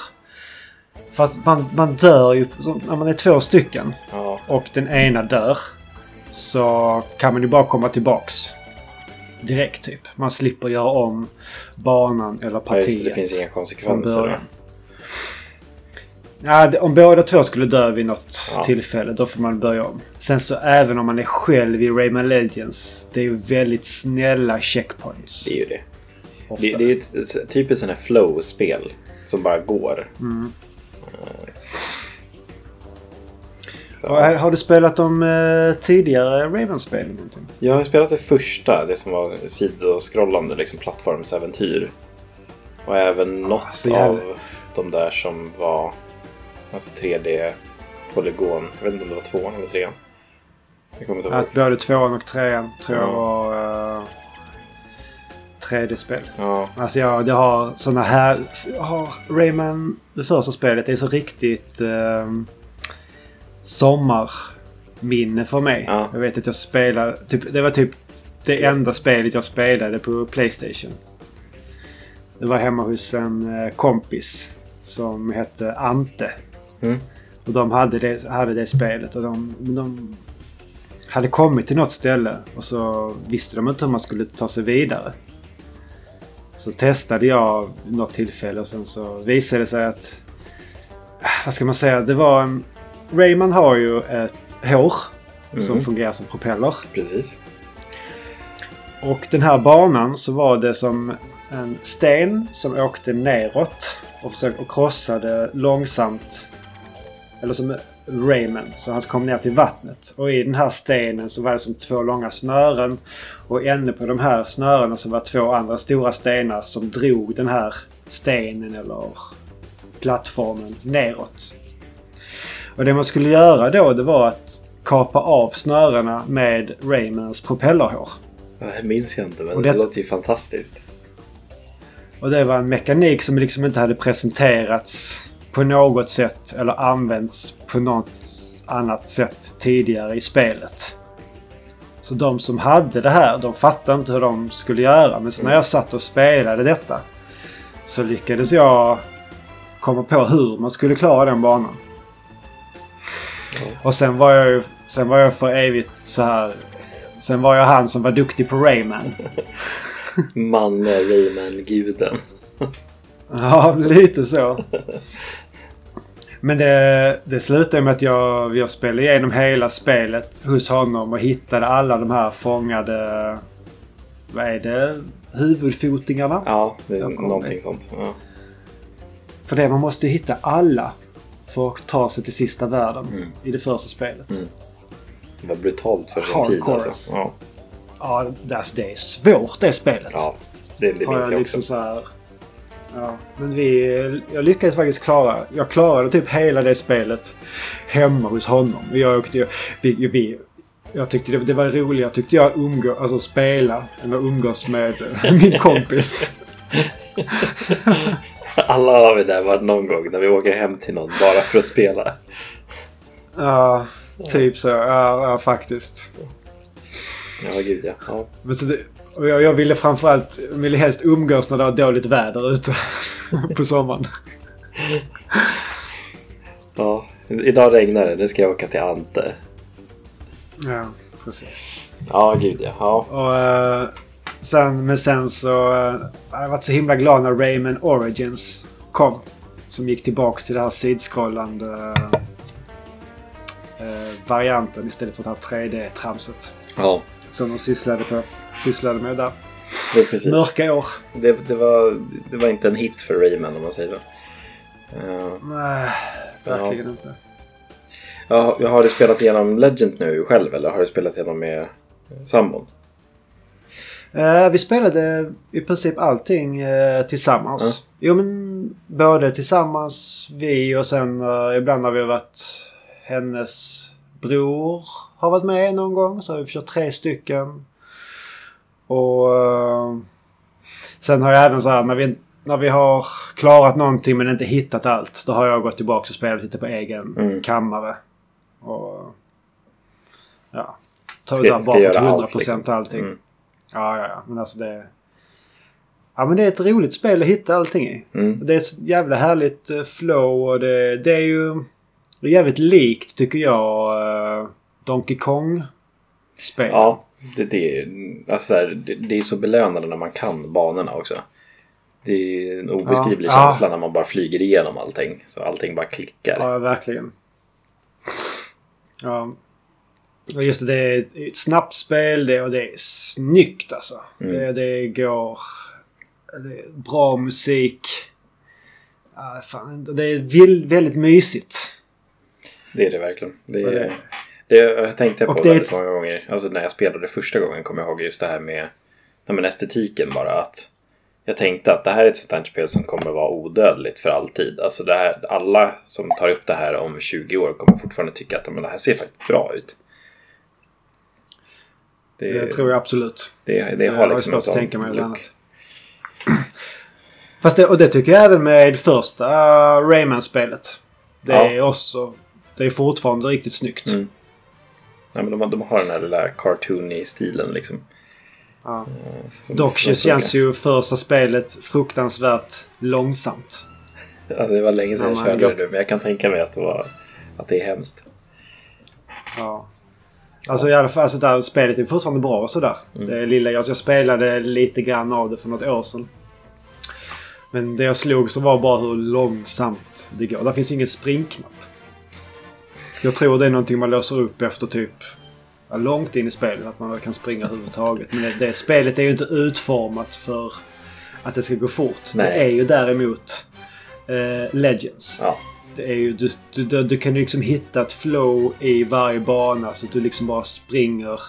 För att man, man dör ju när man är två stycken. Ja, och den ena dör. Så kan man ju bara komma tillbaks. Direkt typ. Man slipper göra om banan eller ja partiet. just det, det finns inga konsekvenser. Ja, om båda två skulle dö vid något Ja. tillfälle då får man börja om. Sen så även om man är själv i Rayman Legends. Det är ju väldigt snälla checkpoints. Det är ju det. Ofta. Det, det är ett, ett typiskt sån här flow-spel som bara går. Mm. Och, äh, har du spelat de eh, tidigare någonting? Jag har spelat det första, det som var sidoskrollande liksom plattformsäventyr. Och även något så jävla- av de där som var alltså 3D polygon. Jag vet inte om det var tvåan eller trean. Jag kommer inte ihåg. Både tvåan och trean tror jag Ja. var uh, 3D-spel. Ja, Alltså jag, jag har såna här... Jag har Rayman, det första spelet, det är så riktigt um, sommarminne för mig. Ja. Jag vet att jag spelade... Typ, det var typ det enda spelet jag spelade på Playstation. Det var hemma hos en eh, kompis som hette Ante. Mm. Och de hade det, hade det spelet och de, de hade kommit till något ställe och så visste de inte hur man skulle ta sig vidare. Så testade jag något tillfälle och sen så visade det sig att... ah, Vad ska man säga? Det var en... Rayman har ju ett hår som Mhm. fungerar som propeller. precis. Och den här banan så var det som en sten som åkte neråt och försökte och krossade långsamt. Eller som Rayman. Så han kom ner till vattnet. Och i den här stenen så var det som två långa snören. Och inne på de här snörena så var två andra stora stenar som drog den här stenen eller plattformen neråt. Och det man skulle göra då det var att kapa av snörena med Raymans propellerhår. Det minns jag inte men Och det det- låter ju fantastiskt. Och det var en mekanik som liksom inte hade presenterats på något sätt eller använts på något annat sätt tidigare i spelet. Så de som hade det här, de fattade inte hur de skulle göra. Men sen när jag satt och spelade detta så lyckades jag komma på hur man skulle klara den banan. Och sen var jag ju sen var jag för evigt så här. Sen var jag han som var duktig på Rayman. *laughs* Manne Rayman-guden. Ja, lite så. *laughs* Men det, det slutade med att jag, jag spelade igenom hela spelet hos honom och hittade alla de här fångade... Vad är det? Huvudfotingarna? Ja, det är någonting sånt. Ja. För det, man måste ju hitta alla för att ta sig till sista världen Mm. i det första spelet. Mm. Det var brutalt för sin tid alltså. Ja, Ja, det, alltså, det är svårt det spelet. ja det, det minns jag jag liksom också. så här... Ja, men vi... Jag lyckades faktiskt klara... Jag klarade typ hela det spelet hemma hos honom. Jag åkte. Vi, vi, jag tyckte det, det var roligare tyckte jag umgå, alltså spela än att umgås med *laughs* min kompis. *laughs* Alla har vi där varit någon gång när vi åker hem till någon bara för att spela. Ja, typ så. Ja, ja faktiskt. Ja, gud ja. ja. Men så det, och jag, jag ville framförallt ville helst umgås när det var dåligt väder ute *laughs* på sommaren. *laughs* ja. Idag regnar det, nu ska jag åka till Ante. Ja, precis. Ja, gud ja. ja. Och, eh, sen, men sen så... Uh, jag varit så himla glad när Rayman Origins kom. Som gick tillbaks till det här sidskrollande eh, varianten istället för det här 3D-tramset. Ja, Som de sysslade, på, sysslade med där. är precis. Mörka år. Det, det, var, det var inte en hit för Rayman om man säger så. Uh, Nej, verkligen inte. ja, har du spelat igenom Legends nu själv eller har du spelat igenom med sambon? Eh, vi spelade i princip allting eh, tillsammans. Jo men både tillsammans, vi och sen eh, ibland har vi varit hennes bror har varit med någon gång. Så har vi kört tre stycken. Och eh, sen har jag även så här när vi, när vi har klarat någonting men inte hittat allt. Då har jag gått tillbaka och spelat lite på egen Mm. kammare. Och ja. Ska- Tagit bara till 100% allt, liksom. allting. Mm. Ja, ja, ja. Men alltså det... Ja, men det är ett roligt spel att hitta allting i. Mm. Det är ett jävla härligt eh, flow och det, det är ju det är jävligt likt tycker jag eh, Donkey Kong-spel. Ja, det, det, är- alltså så här, det, det är så belönande när man kan banorna också. Det är en obeskrivlig Ja. känsla när man bara flyger igenom allting. Så allting bara klickar. Ja, verkligen. Ja. Och just det, det är ett snabbt spel det, och det är snyggt alltså. Mm. Det, det går... Det är bra musik. Ja, fan, det är väldigt mysigt. Det är det verkligen. Det, är, det- jag tänkte Och på väldigt många gånger. Alltså när jag spelade första gången kommer jag ihåg just det här med nej, men estetiken bara. att Jag tänkte att det här är ett sånt här spel som kommer vara odödligt för alltid. Alltså det här, alla som tar upp det här om 20 år kommer fortfarande tycka att men det här ser faktiskt bra ut. Det, Det tror jag absolut. det, det Jag har liksom svårt att tänka mig look. annat. *clears throat* Fast det, och det tycker jag även med första Rayman-spelet. Det Ja. är också... Det är fortfarande riktigt snyggt. Mm. Ja, men de, de har den här lilla cartoony stilen liksom. Ja. Som- Dock känns ju första spelet fruktansvärt långsamt. *laughs* Ja, det var länge sedan Ja, jag körde gott. det nu, men jag kan tänka mig att det, var, att det är hemskt. Ja. Alltså i alla fall, alltså där, spelet är fortfarande bra och sådär. Mm. Det lilla, jag, jag spelade lite grann av det för något år sedan. Men det jag slog så var bara hur långsamt det går. Där finns ingen springknapp. Jag tror det är någonting man låser upp efter typ ja, långt in i spelet. Att man kan springa överhuvudtaget. Men det, det spelet är ju inte utformat för att det ska gå fort. Nej. Det är ju däremot eh, Legends. Ja, Det är ju, du, du, du, kan ju liksom hitta ett flow i varje bana så att du liksom bara springer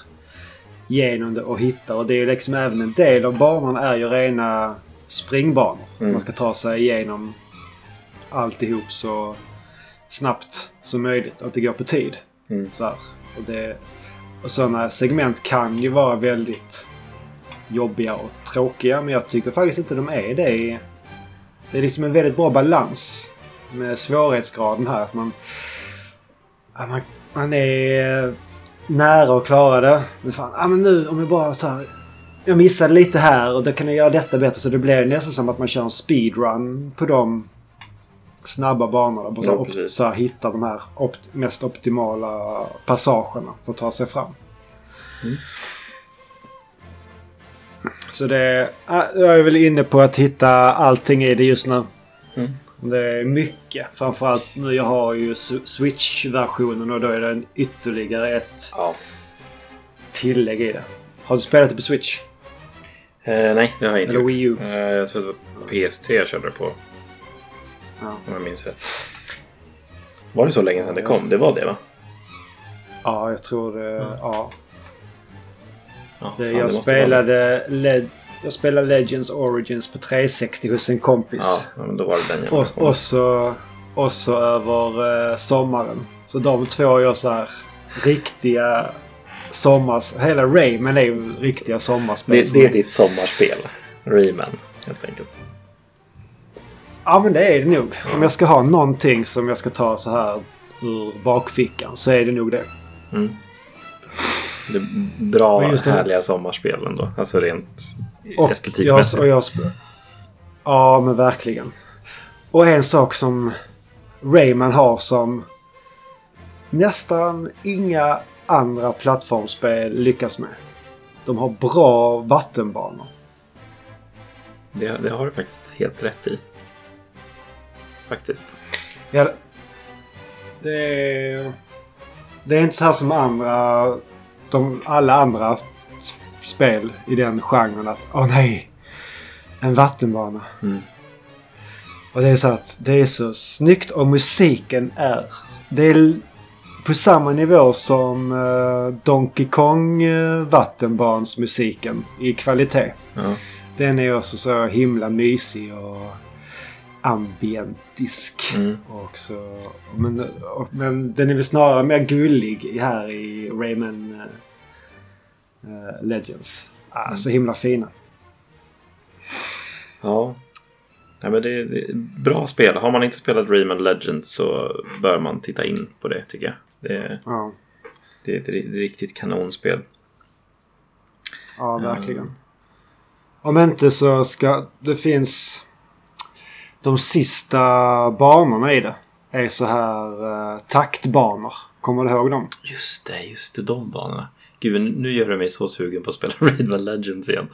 genom det och hittar. Och det är ju liksom även en del av banan är ju rena springbanor. Mm. Man ska ta sig igenom alltihop så snabbt som möjligt och att det går på tid. Mm. Så här. Och, det, och sådana segment kan ju vara väldigt jobbiga och tråkiga men jag tycker faktiskt inte de är det. Det är liksom en väldigt bra balans med svårighetsgraden här. Att man, att man, man är nära att klara det. Men fan, ja, men nu om jag bara så här. Jag missade lite här och då kan jag göra detta bättre. Så det blir nästan som att man kör en speedrun på de snabba banorna. Bara så, Ja, så här, hitta de här opt- mest optimala passagerna för att ta sig fram. Mm. Så det... ja, Jag är väl inne på att hitta allting i det just nu. Mm. Det är mycket. Framförallt nu jag har ju Switch-versionen och då är det en ytterligare ett ja. tillägg i det. Har du spelat det på Switch? Eh, nej, det har jag inte Eller. Wii U? Eh, jag tror det var PS3 jag körde det på, Ja. om jag minns rätt. Var det så länge sedan det kom? Det var det va? Ja, jag tror det. Ja. Ja, Det, fan, jag, måste spelade Led, jag spelade Legends Origins på 360 hos en kompis. Ja, men då var det den jag Och, och, så, och så över eh, sommaren. Så de två gör så här riktiga sommars... Hela Rayman är ju riktiga sommarspel det, det är ditt sommarspel. Rayman, helt enkelt. Ja men det är det nog. Om jag ska ha någonting som jag ska ta så här ur bakfickan så är det nog det. Mm. Det är bra, Men just det- härliga sommarspel ändå. Alltså rent Och jag, estetikmässigt. och jag Ja men verkligen. Och en sak som Rayman har som nästan inga andra plattformsspel lyckas med. De har bra vattenbanor. Det, det har du faktiskt helt rätt i. Faktiskt. Ja, det, är, det är inte så här som andra... De, alla andra spel i den genren att åh nej! En vattenbana. Mm. Och det är så att det är så snyggt och musiken är... Det är, på samma nivå som uh, Donkey Kong uh, vattenbarnsmusiken i kvalitet. Ja. Den är också så himla mysig och ambientisk. Mm. Och så, men, och, men den är väl snarare mer gullig här i Rayman uh, Legends. Ah, Mm. Så himla fina. Ja. ja men det, det är bra spel. Har man inte spelat Rayman Legends så bör man titta in på det tycker jag. Det, Ja, det är ett ri- riktigt kanonspel. ja verkligen. Om inte så ska det finns de sista banorna i det. Är så här uh, taktbanor. Kommer du ihåg dem? Just det, just det. De banorna. Gud, nu gör du mig så sugen på att spela *laughs* Rayman Legends igen.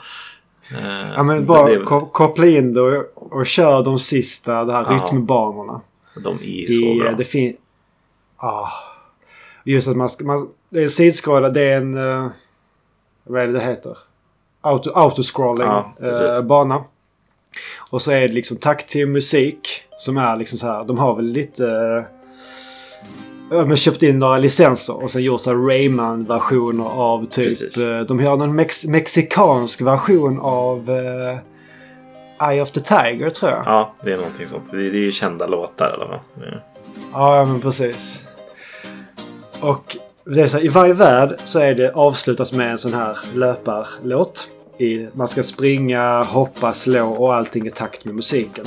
Eh, Ja men bara det- ko- koppla in det och, och kör de sista de här Ja. rytmbanorna. De är ju I, så bra. Det fin- ah. Just att man ska... Man, det är sidskrolla. Det är en... Uh, vad är det det heter? Auto, autoscrolling Ja, eh, bana. Och så är det liksom takt till musik. Som är liksom så här. De har väl lite... De har köpt in några licenser och sen gjort så Rayman-versioner av typ... Precis. eh, de har någon mex- mexikansk version av uh, Eye of the Tiger tror jag. Ja, det är någonting sånt. Det är, det är ju kända låtar eller vad? Ja. Ja, men precis. Och det är så här, i varje värld så är det avslutas med en sån här löparlåt. I, man ska springa, hoppa, slå och allting i takt med musiken.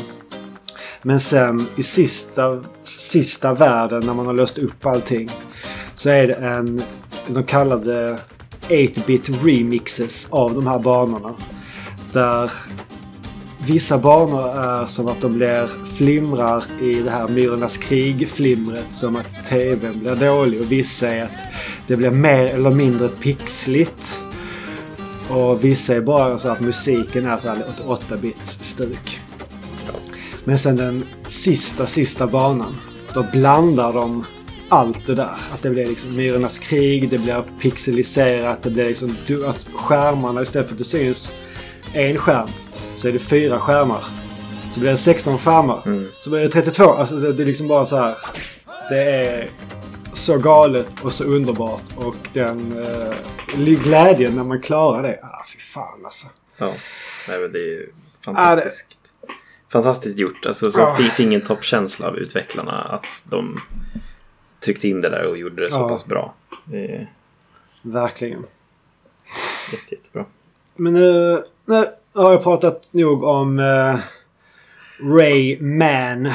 Men sen i sista, sista världen när man har löst upp allting så är det en, de kallade 8-bit remixes av de här banorna. Där Vissa banor är som att de blir flimrar i det här Myrornas krig-flimret. Som att tvn blir dålig och vissa är att det blir mer eller mindre pixligt. Och vissa är bara så att musiken är så här åt 8-bits stuk. Men sen den sista, sista banan. Då blandar de allt det där. Att det blir liksom Myrornas krig, det blir pixeliserat, det blir liksom att skärmarna istället för att det syns en skärm så är det fyra skärmar. Så blir det 16 skärmar. Mm. Så blir det 32. Alltså det, det är liksom bara så här. Det är så galet och så underbart. Och den eh, glädjen när man klarar det. Ah, fy fan alltså. ja. Nej, men det är ju fantastiskt. Fantastiskt gjort. Alltså så fi- fingertoppkänsla av utvecklarna. Att de tryckte in det där och gjorde det så Ja. pass bra. Det Verkligen. jätte, jättebra. Men nu, nu har jag pratat nog om uh, Rayman.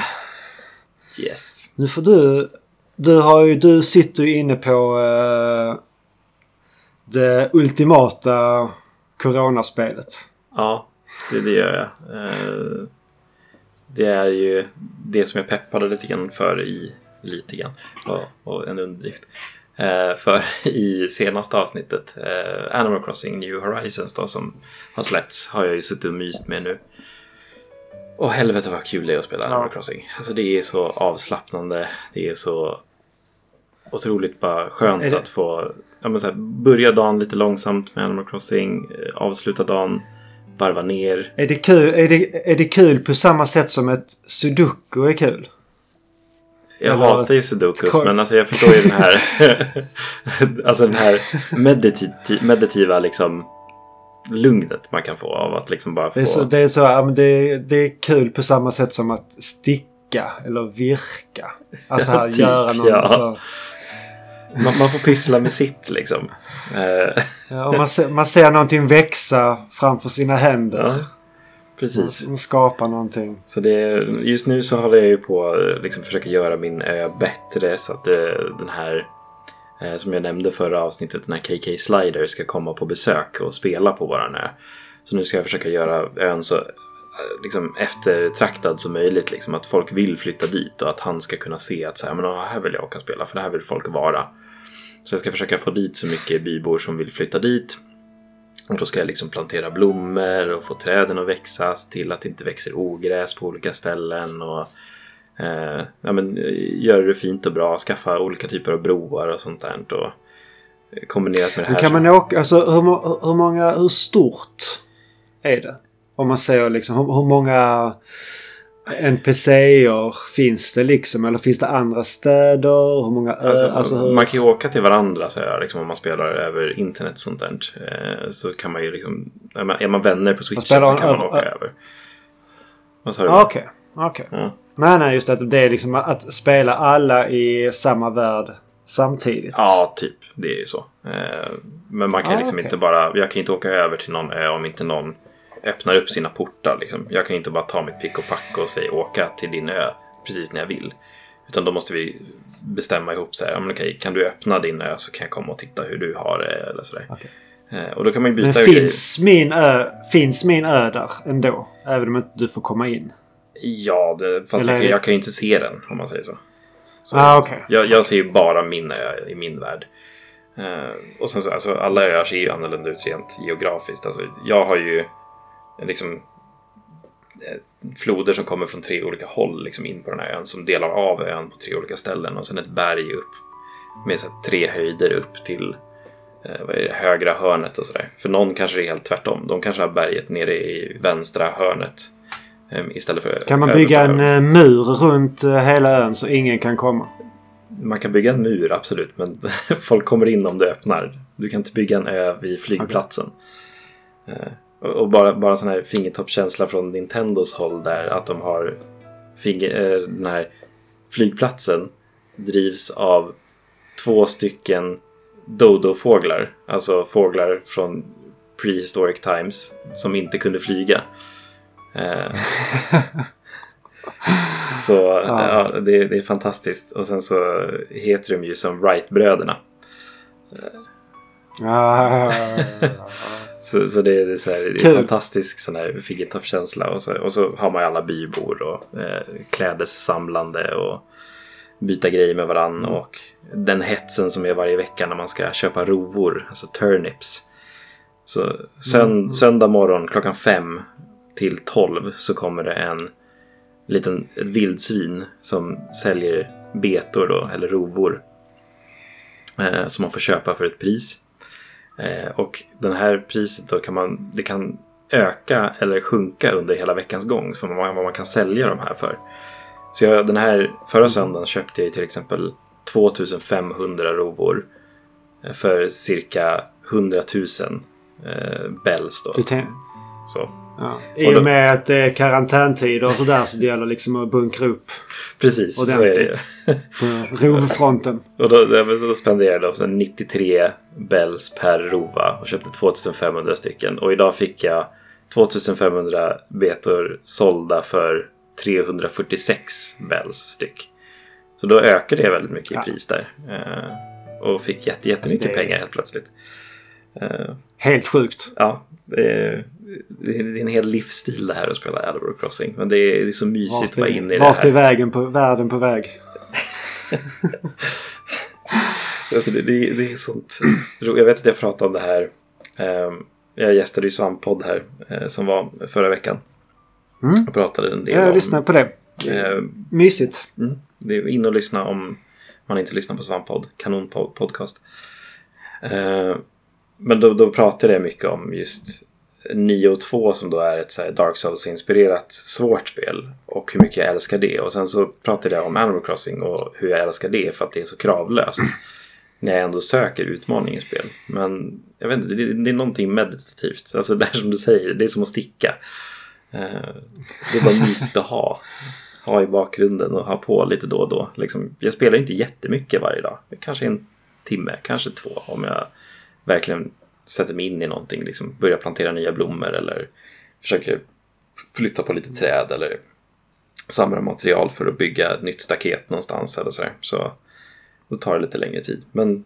Yes. Nu får du... Du, har ju, du sitter ju inne på eh, det ultimata coronaspelet. Ja, det, det gör jag. Eh, Det är ju det som jag peppade lite grann för i lite grann och, och en underdrift. Eh, för *laughs* i senaste avsnittet, eh, Animal Crossing New Horizons då som har släppts, har jag ju suttit och myst med nu. Och helvete vad kul det är att spela Animal. Crossing. Alltså det är så avslappnande, det är så otroligt bara skönt det- att få ja, men så här, börja dagen lite långsamt med Animal Crossing, eh, avsluta dagen, varva ner. Är det, kul, är, det, är det kul på samma sätt som ett sudoku är kul? Jag Eller hatar ju sudokus men alltså jag förstår ju den här *laughs* Alltså den här mediti- meditativa liksom lugnet man kan få av att liksom bara få Det är så, det är, så ja, men det, det är kul på samma sätt som att sticka eller virka. Alltså här, *laughs* Typ, göra någon... ja. Alltså, man, man får pyssla med sitt liksom. Eh, ja, man, ser, man ser någonting växa framför sina händer. ja, precis. Man skapar någonting. Så det, just nu så håller jag ju på att liksom försöka göra min ö bättre så att det, den här eh, som jag nämnde förra avsnittet, den här KK Slider ska komma på besök och spela på våran ö. Så nu ska jag försöka göra ön så eh, liksom, eftertraktad som möjligt. Liksom, att folk vill flytta dit och att han ska kunna se att så här, men, här vill jag åka och spela för det här vill folk vara. Så jag ska försöka få dit så mycket bybor som vill flytta dit. Och då ska jag liksom plantera blommor och få träden att växa, se till att det inte växer ogräs på olika ställen. Och eh, ja, men, eh, göra det fint och bra, skaffa olika typer av broar och sånt där. Och, kombinerat med det här. Men kan man åka... Alltså hur, hur många... Hur stort är det? Om man säger liksom hur, hur många... NPCer finns det liksom? Eller finns det andra städer? Hur många Alltså, alltså, hur... Man kan ju åka till varandra så här, liksom, om man spelar över internet och sånt där. Eh, så kan man ju liksom... Är man, är man vänner på spelar så kan man över- åka över. Vad sa du? Ah, Okej. Ja. Nej, nej, just att det är liksom att spela alla i samma värld samtidigt. Ja, typ. Det är ju så. Eh, Men man kan Ah, liksom okej. inte bara... Jag kan inte åka över till någon ö om inte någon öppnar upp sina portar. Liksom. Jag kan inte bara ta mitt pick och pack och säga åka till din ö precis när jag vill. Utan då måste vi bestämma ihop så här. Ja, men okej, kan du öppna din ö så kan jag komma och titta hur du har det eller sådär. Okej. Eh, Och då kan man Men byta grejer. finns min, ö, finns min ö där ändå? Även om inte du får komma in? Ja, det, fast Eller- jag, kan- jag kan ju inte se den om man säger så. så Ah, okej. jag, jag ser ju bara min ö i min värld. Eh, och sen så, alltså alla öar ser ju annorlunda ut rent geografiskt. Alltså, jag har ju liksom eh, floder som kommer från tre olika håll liksom in på den här ön som delar av ön på tre olika ställen och sen ett berg upp med så tre höjder upp till eh, vad är det, högra hörnet och sådär. För någon kanske det är helt tvärtom. De kanske har berget nere i vänstra hörnet eh, istället för Kan man bygga en mur runt hela ön så ingen kan komma? Man kan bygga en mur, absolut, men *laughs* folk kommer in om du öppnar. Du kan inte bygga en ö vid flygplatsen. Eh, Och bara, bara sån här fingertoppskänsla från Nintendos håll där att de har finger, eh, den här flygplatsen drivs av två stycken dodo-fåglar. Alltså fåglar från prehistoric times som inte kunde flyga. Eh, *laughs* så Ja. ja. det, det är fantastiskt. Och sen så heter de ju som Wright-bröderna. *laughs* Så, så det, är- så här, det är Kul. fantastisk sån här fingertoppskänsla. Och så, och så har man ju alla bybor och eh, klädessamlande och byta grejer med varann. Mm. Och den hetsen som är varje vecka när man ska köpa rovor, alltså turnips. Så sön, Mm. söndag morgon klockan fem till tolv så kommer det en liten ett vildsvin som säljer betor då, eller rovor. Eh, som man får köpa för ett pris. Eh, och den här priset då kan man, det kan öka eller sjunka under hela veckans gång för vad man, kan sälja de här för. Så jag, den här förra söndagen köpte jag till exempel 2500 rovor eh, för cirka 100 000 eh, bells då. du tänk, Så. Ja. I och med att det är karantäntider och sådär så det gäller liksom att bunkra upp Precis, så är det ju. ordentligt. på rovfronten. *laughs* Och då, då, spenderade jag så 93 bells per rova och köpte 2500 stycken. Och idag fick jag 2500 betor sålda för 346 bells styck. Så då ökade det väldigt mycket i pris där. Eh, och fick jätte, jättemycket Alltså det- pengar helt plötsligt. Eh, Helt sjukt. ja, det är, det är en hel livsstil det här att spela Animal Crossing. Men det är, det är så mysigt att vara inne i det vart är här. vägen på, världen på väg? *laughs* Alltså det, det, det är sånt. Jag vet att jag pratade om det här. ehm, Jag gästade ju Svamppodd här eh, som var förra veckan. Mm. Och pratade en del Jag om... lyssnar på det. eh, Mysigt. Mm, det är in och lyssna om man inte lyssnar på Svamppodd. Kanonpodcast. Eh, men då, då pratade jag mycket om just 9 och 2 som då är ett så Dark Souls-inspirerat svårt spel. Och hur mycket jag älskar det. Och sen så pratade jag om Animal Crossing och hur jag älskar det för att det är så kravlöst. *clears throat* när jag ändå söker utmaning i spel. Men jag vet inte, det, det är någonting meditativt. Alltså det här som du säger, det är som att sticka. Eh, det är bara mysigt att ha. Ha i bakgrunden och ha på lite då och då. Liksom, jag spelar inte jättemycket varje dag. Kanske en timme, kanske två. Om jag verkligen sätter mig in i någonting. Liksom, börjar plantera nya blommor eller försöker flytta på lite träd eller samla material för att bygga ett nytt staket någonstans eller sådär. Så då tar det lite längre tid. Men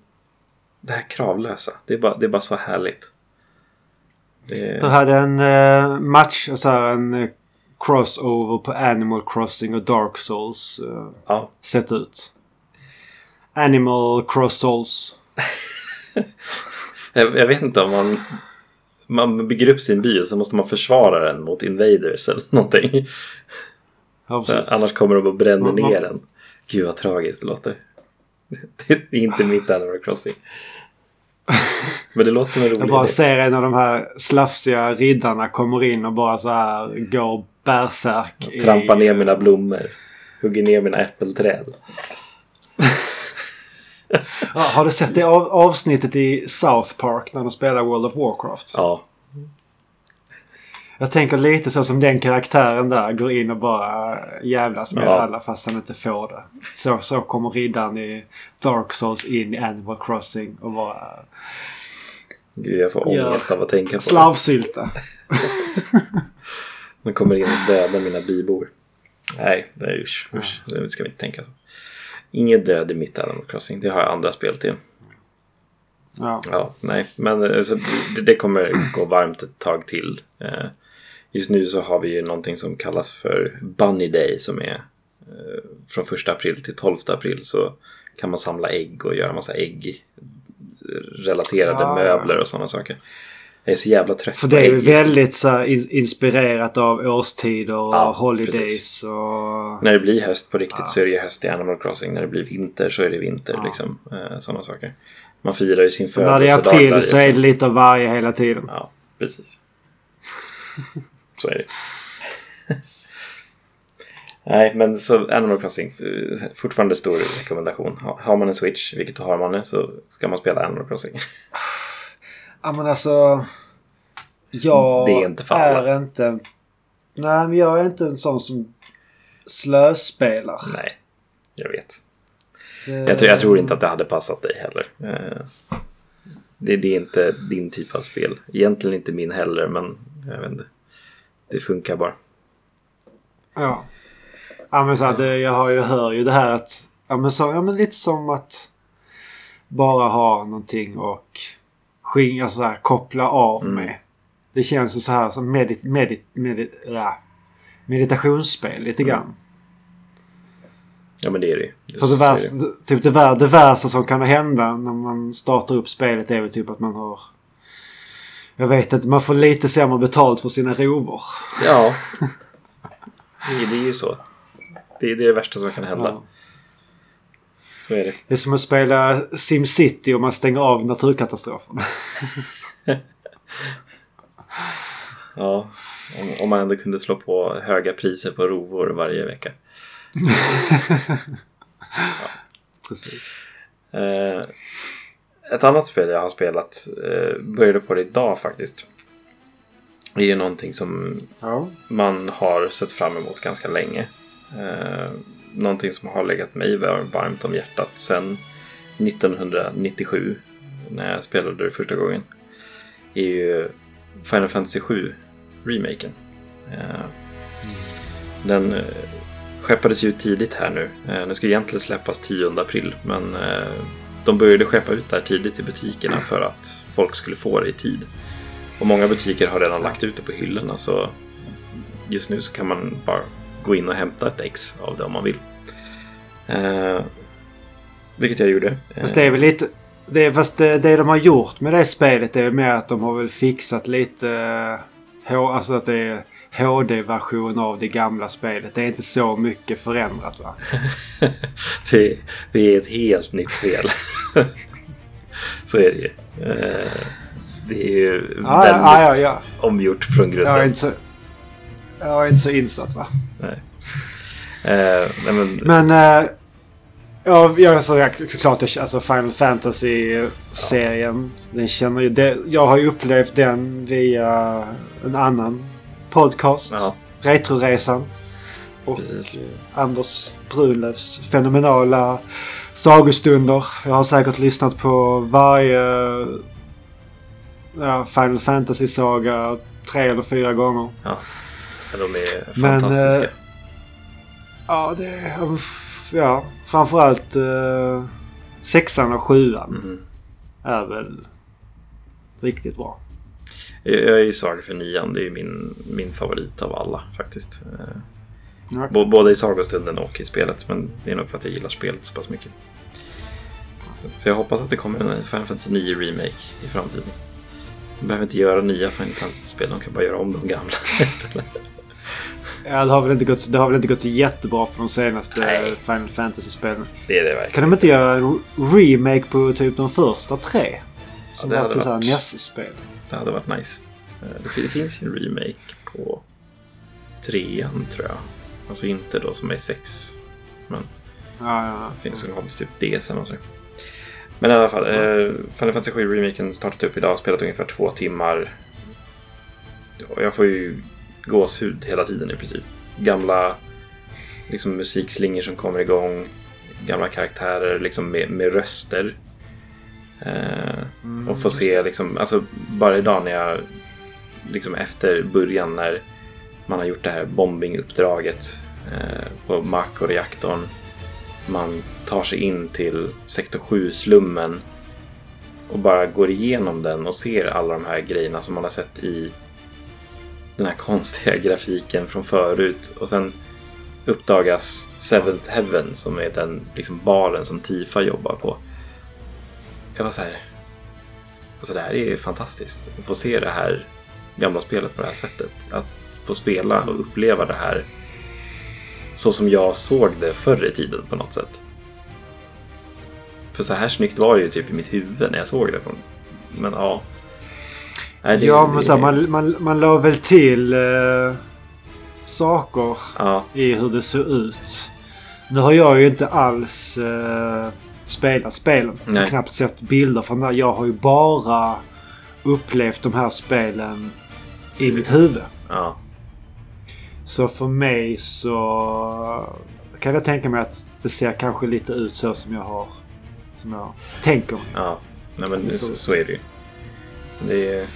det här kravlösa, det är bara, det är bara så härligt. Det Jag hade en eh, match, så här, en eh, crossover på Animal Crossing och Dark Souls eh, ja, sett ut. Animal Cross Souls. *laughs* jag, jag vet inte om man, man bygger upp sin by och så måste man försvara den mot invaders eller någonting. Ja. Annars kommer de och bränner Man- man- ner den. Gud vad tragiskt det låter. *laughs* Det är inte mitt Animal Crossing. Men det låter som en rolig Jag bara idé. ser en av de här slafsiga riddarna kommer in och bara så här går bärsärk. Trampar ner mina blommor. Hugger ner mina äppelträd. Ja, har du sett det av, avsnittet i South Park när de spelar World of Warcraft? Ja. Jag tänker lite så som den karaktären där går in och bara jävlas med Ja. alla fast han inte får det. Så, så kommer riddaren i Dark Souls in i Animal Crossing och bara Gud, jag får ångest av att tänka på slavsylta. *laughs* De kommer in och dödar mina bybor. Nej, är usch, usch. Det ska vi inte tänka så. Inget död i mitt Animal Crossing. Det har jag andra spel till. Ja. Ja, nej, men alltså, det, det kommer gå varmt ett tag till. Eh, Just nu så har vi ju någonting som kallas för Bunny Day som är eh, från 1 april till 12 april så kan man samla ägg och göra massa ägg relaterade Ja, ja. möbler och sådana saker. Är så jävla trött För det är ju väldigt så här, inspirerat av årstider och Ja, holidays precis. och... När det blir höst på riktigt Ja. så är det ju höst i Animal Crossing. När det blir vinter så är det vinter. Ja. Liksom, eh, sådana saker. Man firar ju sin När det är födelsedag där april så är också. det lite av varje hela tiden. Ja, precis. *laughs* Så är det. *laughs* Nej, men så Animal Crossing. eh, Fortfarande stor rekommendation. Ha- Har man en Switch, vilket har man nu, så ska man spela Animal Crossing. *laughs* Ja men alltså... Jag Det är inte för alla. är inte... Nej men jag är inte en sån som slöspelar. Nej, jag vet. Det... Jag tror, jag tror inte att det hade passat dig heller. Eh, Det, det är inte din typ av spel. Egentligen inte min heller, men jag vet inte. Det funkar bara. Ja. Ja men så att det, jag har ju, hör ju det här att... Ja men, så, ja men lite som att bara ha någonting och skinga så här, koppla av Mm. med. Det känns ju så här som medit, medit, medit, ja, meditationsspel lite grann. Ja, men det är det ju. Det- För det, värsta, typ det, vär, det värsta som kan hända när man startar upp spelet är väl typ att man har... Jag vet inte, man får lite sämre betalt för sina rovor. Ja. Det, *laughs* det är ju så. Det, det är det värsta som kan hända. Ja. Så är det. Det är som att spela SimCity och man stänger av naturkatastroferna. *laughs* Ja. Om, om man ändå kunde slå på höga priser på rovor varje vecka. *laughs* Precis. Eh, ett annat spel jag har spelat, eh, började på det idag faktiskt. Det är ju någonting som Ja. man har sett fram emot ganska länge. Eh, någonting som har legat mig varmt om hjärtat sedan 1997 när jag spelade det första gången. är ju Final Fantasy 7 remaken. Eh, den eh, skeppades ju ut tidigt här nu. Eh, den skulle egentligen släppas 10 april men de började skeppa ut det här tidigt i butikerna för att folk skulle få det i tid. Och många butiker har redan lagt ut det på hyllorna så just nu så kan man bara gå in och hämta ett ex av det om man vill. Eh, vilket jag gjorde. Eh, Fast det är väl lite... Det, är- fast det, det de har gjort med det spelet är väl mer att de har väl fixat lite... eh, alltså att det är HD-version av det gamla spelet. Det är inte så mycket förändrat va? *laughs* det, det är ett helt nytt spel. *laughs* så är det ju. Eh, det är ju Ja, väldigt ja, ja, ja. omgjort från grunden. Jag är inte så... Insatt va? Nej. Eh, nej, men, Men... Eh, ja, jag så såklart alltså Final Fantasy-serien. Den känner ju... Det, jag har ju upplevt den via en annan podcast. ja, Retroresan. Och Precis. Anders Brunlövs fenomenala sagostunder. Jag har säkert lyssnat på varje ja, Final Fantasy-saga tre eller fyra gånger. ja. De är Men, fantastiska. eh, Ja, det är... ja, f- Ja, framförallt uh, sexan och sjuan Mhm. är väl riktigt bra. Jag är ju svag för nian. Det är ju min, min favorit av alla faktiskt. Eh, Ja, b- Både i sagostunden och i spelet. Men det är nog för att jag gillar spelet så pass mycket. Så jag hoppas att det kommer en Final Fantasy 9 Remake i framtiden. De behöver inte göra nya Final Fantasy-spel. De kan bara göra om de gamla *laughs* istället. Ja, det, har väl inte gått, det har väl inte gått jättebra för de senaste Nej. Final Fantasy-spelen. Det är det verkligen. Kan de inte göra en remake på typ de första tre? Som det var till såhär varit- NES-spel. Det hade varit nice. Eh, Det fin- det finns ju en remake på trean tror jag. Alltså inte då som är sex. Men Ja, ja, det finns kommer till typ DS eller något sånt. Men i alla fall, eh, Final Fantasy 7 Remaken startat upp idag, spelat ungefär två timmar. Och jag får ju gåshud hela tiden i princip. Gamla liksom, musikslingor som kommer igång. Gamla karaktärer liksom, med, med röster. Eh, Mm, och få se liksom, alltså bara idag när jag liksom efter början när man har gjort det här bombinguppdraget eh, på Mako-reaktorn. Man tar sig in till sektor 7-slummen och bara går igenom den och ser alla de här grejerna som man har sett i den här konstiga grafiken från förut. Och sen uppdagas Seventh Heaven som är den liksom baren som Tifa jobbar på. Jag var så här. Alltså det här är fantastiskt. Att få se det här gamla spelet på det här sättet. Att få spela och uppleva det här så som jag såg det förr i tiden på något sätt. För så här snyggt var det ju typ i mitt huvud när jag såg det. Men ja. Nej, det- Ja, men så här, man, man, man la väl till eh, saker Ja, i hur det såg ut. Nu har jag ju inte alls eh, spelat spelen. Nej. Och knappt sett bilder från det. Jag har ju bara upplevt de här spelen i mitt huvud. ja. Så för mig så kan jag tänka mig att det ser kanske lite ut så som jag har som jag tänker mig. Ja, nej men det, så, så är det ju. Det, är,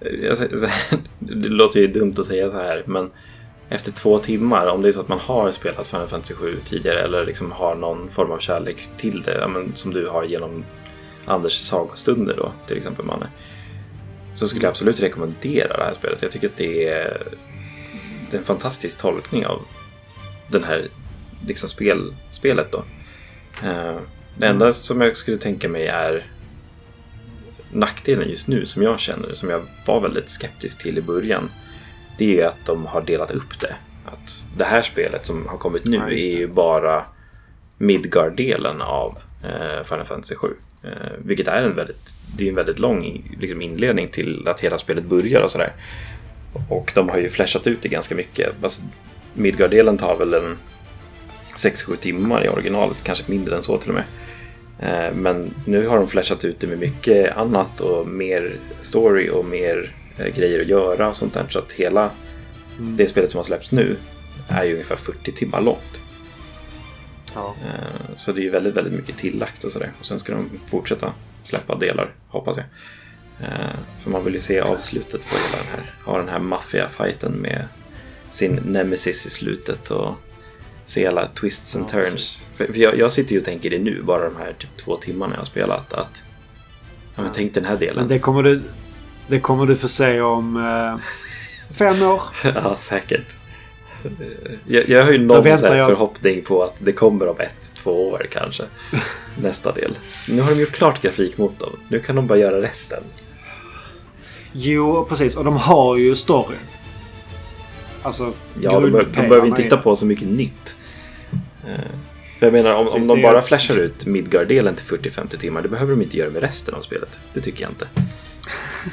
*laughs* det låter ju dumt att säga så här, men efter två timmar, om det är så att man har spelat Final Fantasy 7 tidigare eller liksom har någon form av kärlek till det, som du har genom Anders sagostunder då, till exempel Manne. Så skulle jag absolut rekommendera det här spelet. Jag tycker att det är, det är en fantastisk tolkning av den här liksom spel, spelet då. Eh, Det enda som jag skulle tänka mig är nackdelen just nu som jag känner, som jag var väldigt skeptisk till i början. Det är ju att de har delat upp det. Att det här spelet som har kommit nu Ja, är ju bara Midgard-delen av eh, Final Fantasy 7. Eh, vilket är en väldigt, det är en väldigt lång liksom, inledning till att hela spelet börjar och sådär. Och de har ju flashat ut det ganska mycket. Alltså, Midgard-delen tar väl en 6-7 timmar i originalet, kanske mindre än så till och med. Eh, Men nu har de flashat ut det med mycket annat och mer story och mer eh, grejer att göra och sånt där. Så att hela det spelet som har släppts nu är ju ungefär 40 timmar långt. Ja. Eh, Så det är ju väldigt, väldigt mycket tillagt och sådär. Och sen ska de fortsätta släppa delar, hoppas jag. För man vill ju se avslutet på hela den här, ha den här maffia-fighten med sin nemesis i slutet och se alla twists and Ja, turns. För jag, jag sitter ju och tänker det nu, bara de här typ två timmarna jag har spelat, att ja, men tänk den här delen. Men det kommer du, det kommer du få se om eh, fem år. *laughs* ja, säkert. Jag, jag har ju någon förhoppning på att det kommer om ett, två år kanske. *laughs* Nästa del. Nu har de gjort klart grafikmotorn. Nu kan de bara göra resten. Jo, precis. Och de har ju storyn. Alltså, Ja, de, bör, de behöver inte hitta på så mycket nytt. Eh, För jag menar, om, om de bara flashar ut Midgard-delen till 40-50 timmar, det behöver de inte göra med resten av spelet. Det tycker jag inte.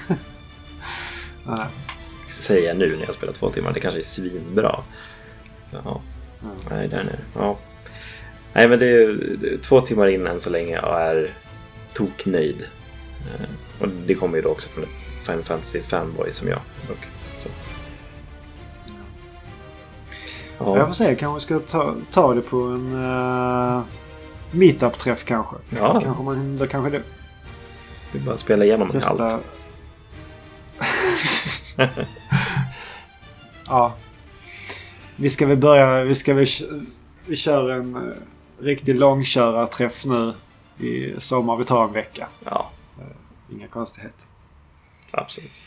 *laughs* Nej. Säger jag nu när jag har spelat två timmar. Det kanske är svinbra. Så, ja. Ja. Nej, där nu. Ja. Nej, men det är, två timmar in än så länge och är toknöjd. Eh, Och det kommer ju då också från ett Final Fantasy fanboy som jag. dock. Så. Jag Ja, får se. Kanske ska ta, ta det på en uh, meetup-träff kanske. Ja. Kanske man, då kanske det. det är bara att spela igenom Testa. allt. *laughs* ja. Vi ska väl börja. Vi ska väl... Vi kör en uh, riktig långkörarträff nu i sommar. Vi tar en vecka. Ja, Inga konstigheter. absolut.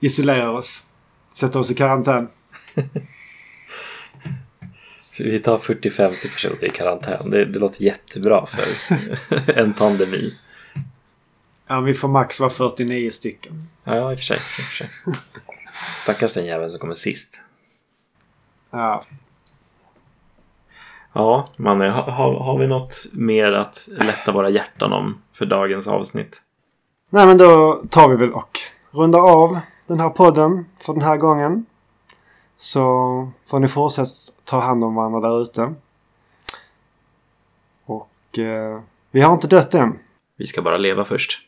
Isolerar oss. Sätter oss i karantän. *laughs* Vi tar 40-50 personer i karantän. Det, det låter jättebra för *laughs* en pandemi. Ja, vi får max vara 49 stycken. Ja, i och för sig. I och för sig. Stackars den jäveln som kommer sist. Ja. Ja, Manne, har, har, har vi något mer att lätta våra hjärtan om för dagens avsnitt? Nej, men då tar vi väl och rundar av den här podden för den här gången. Så får ni fortsätta ta hand om varandra där ute. Och eh, vi har inte dött än. Vi ska bara leva först.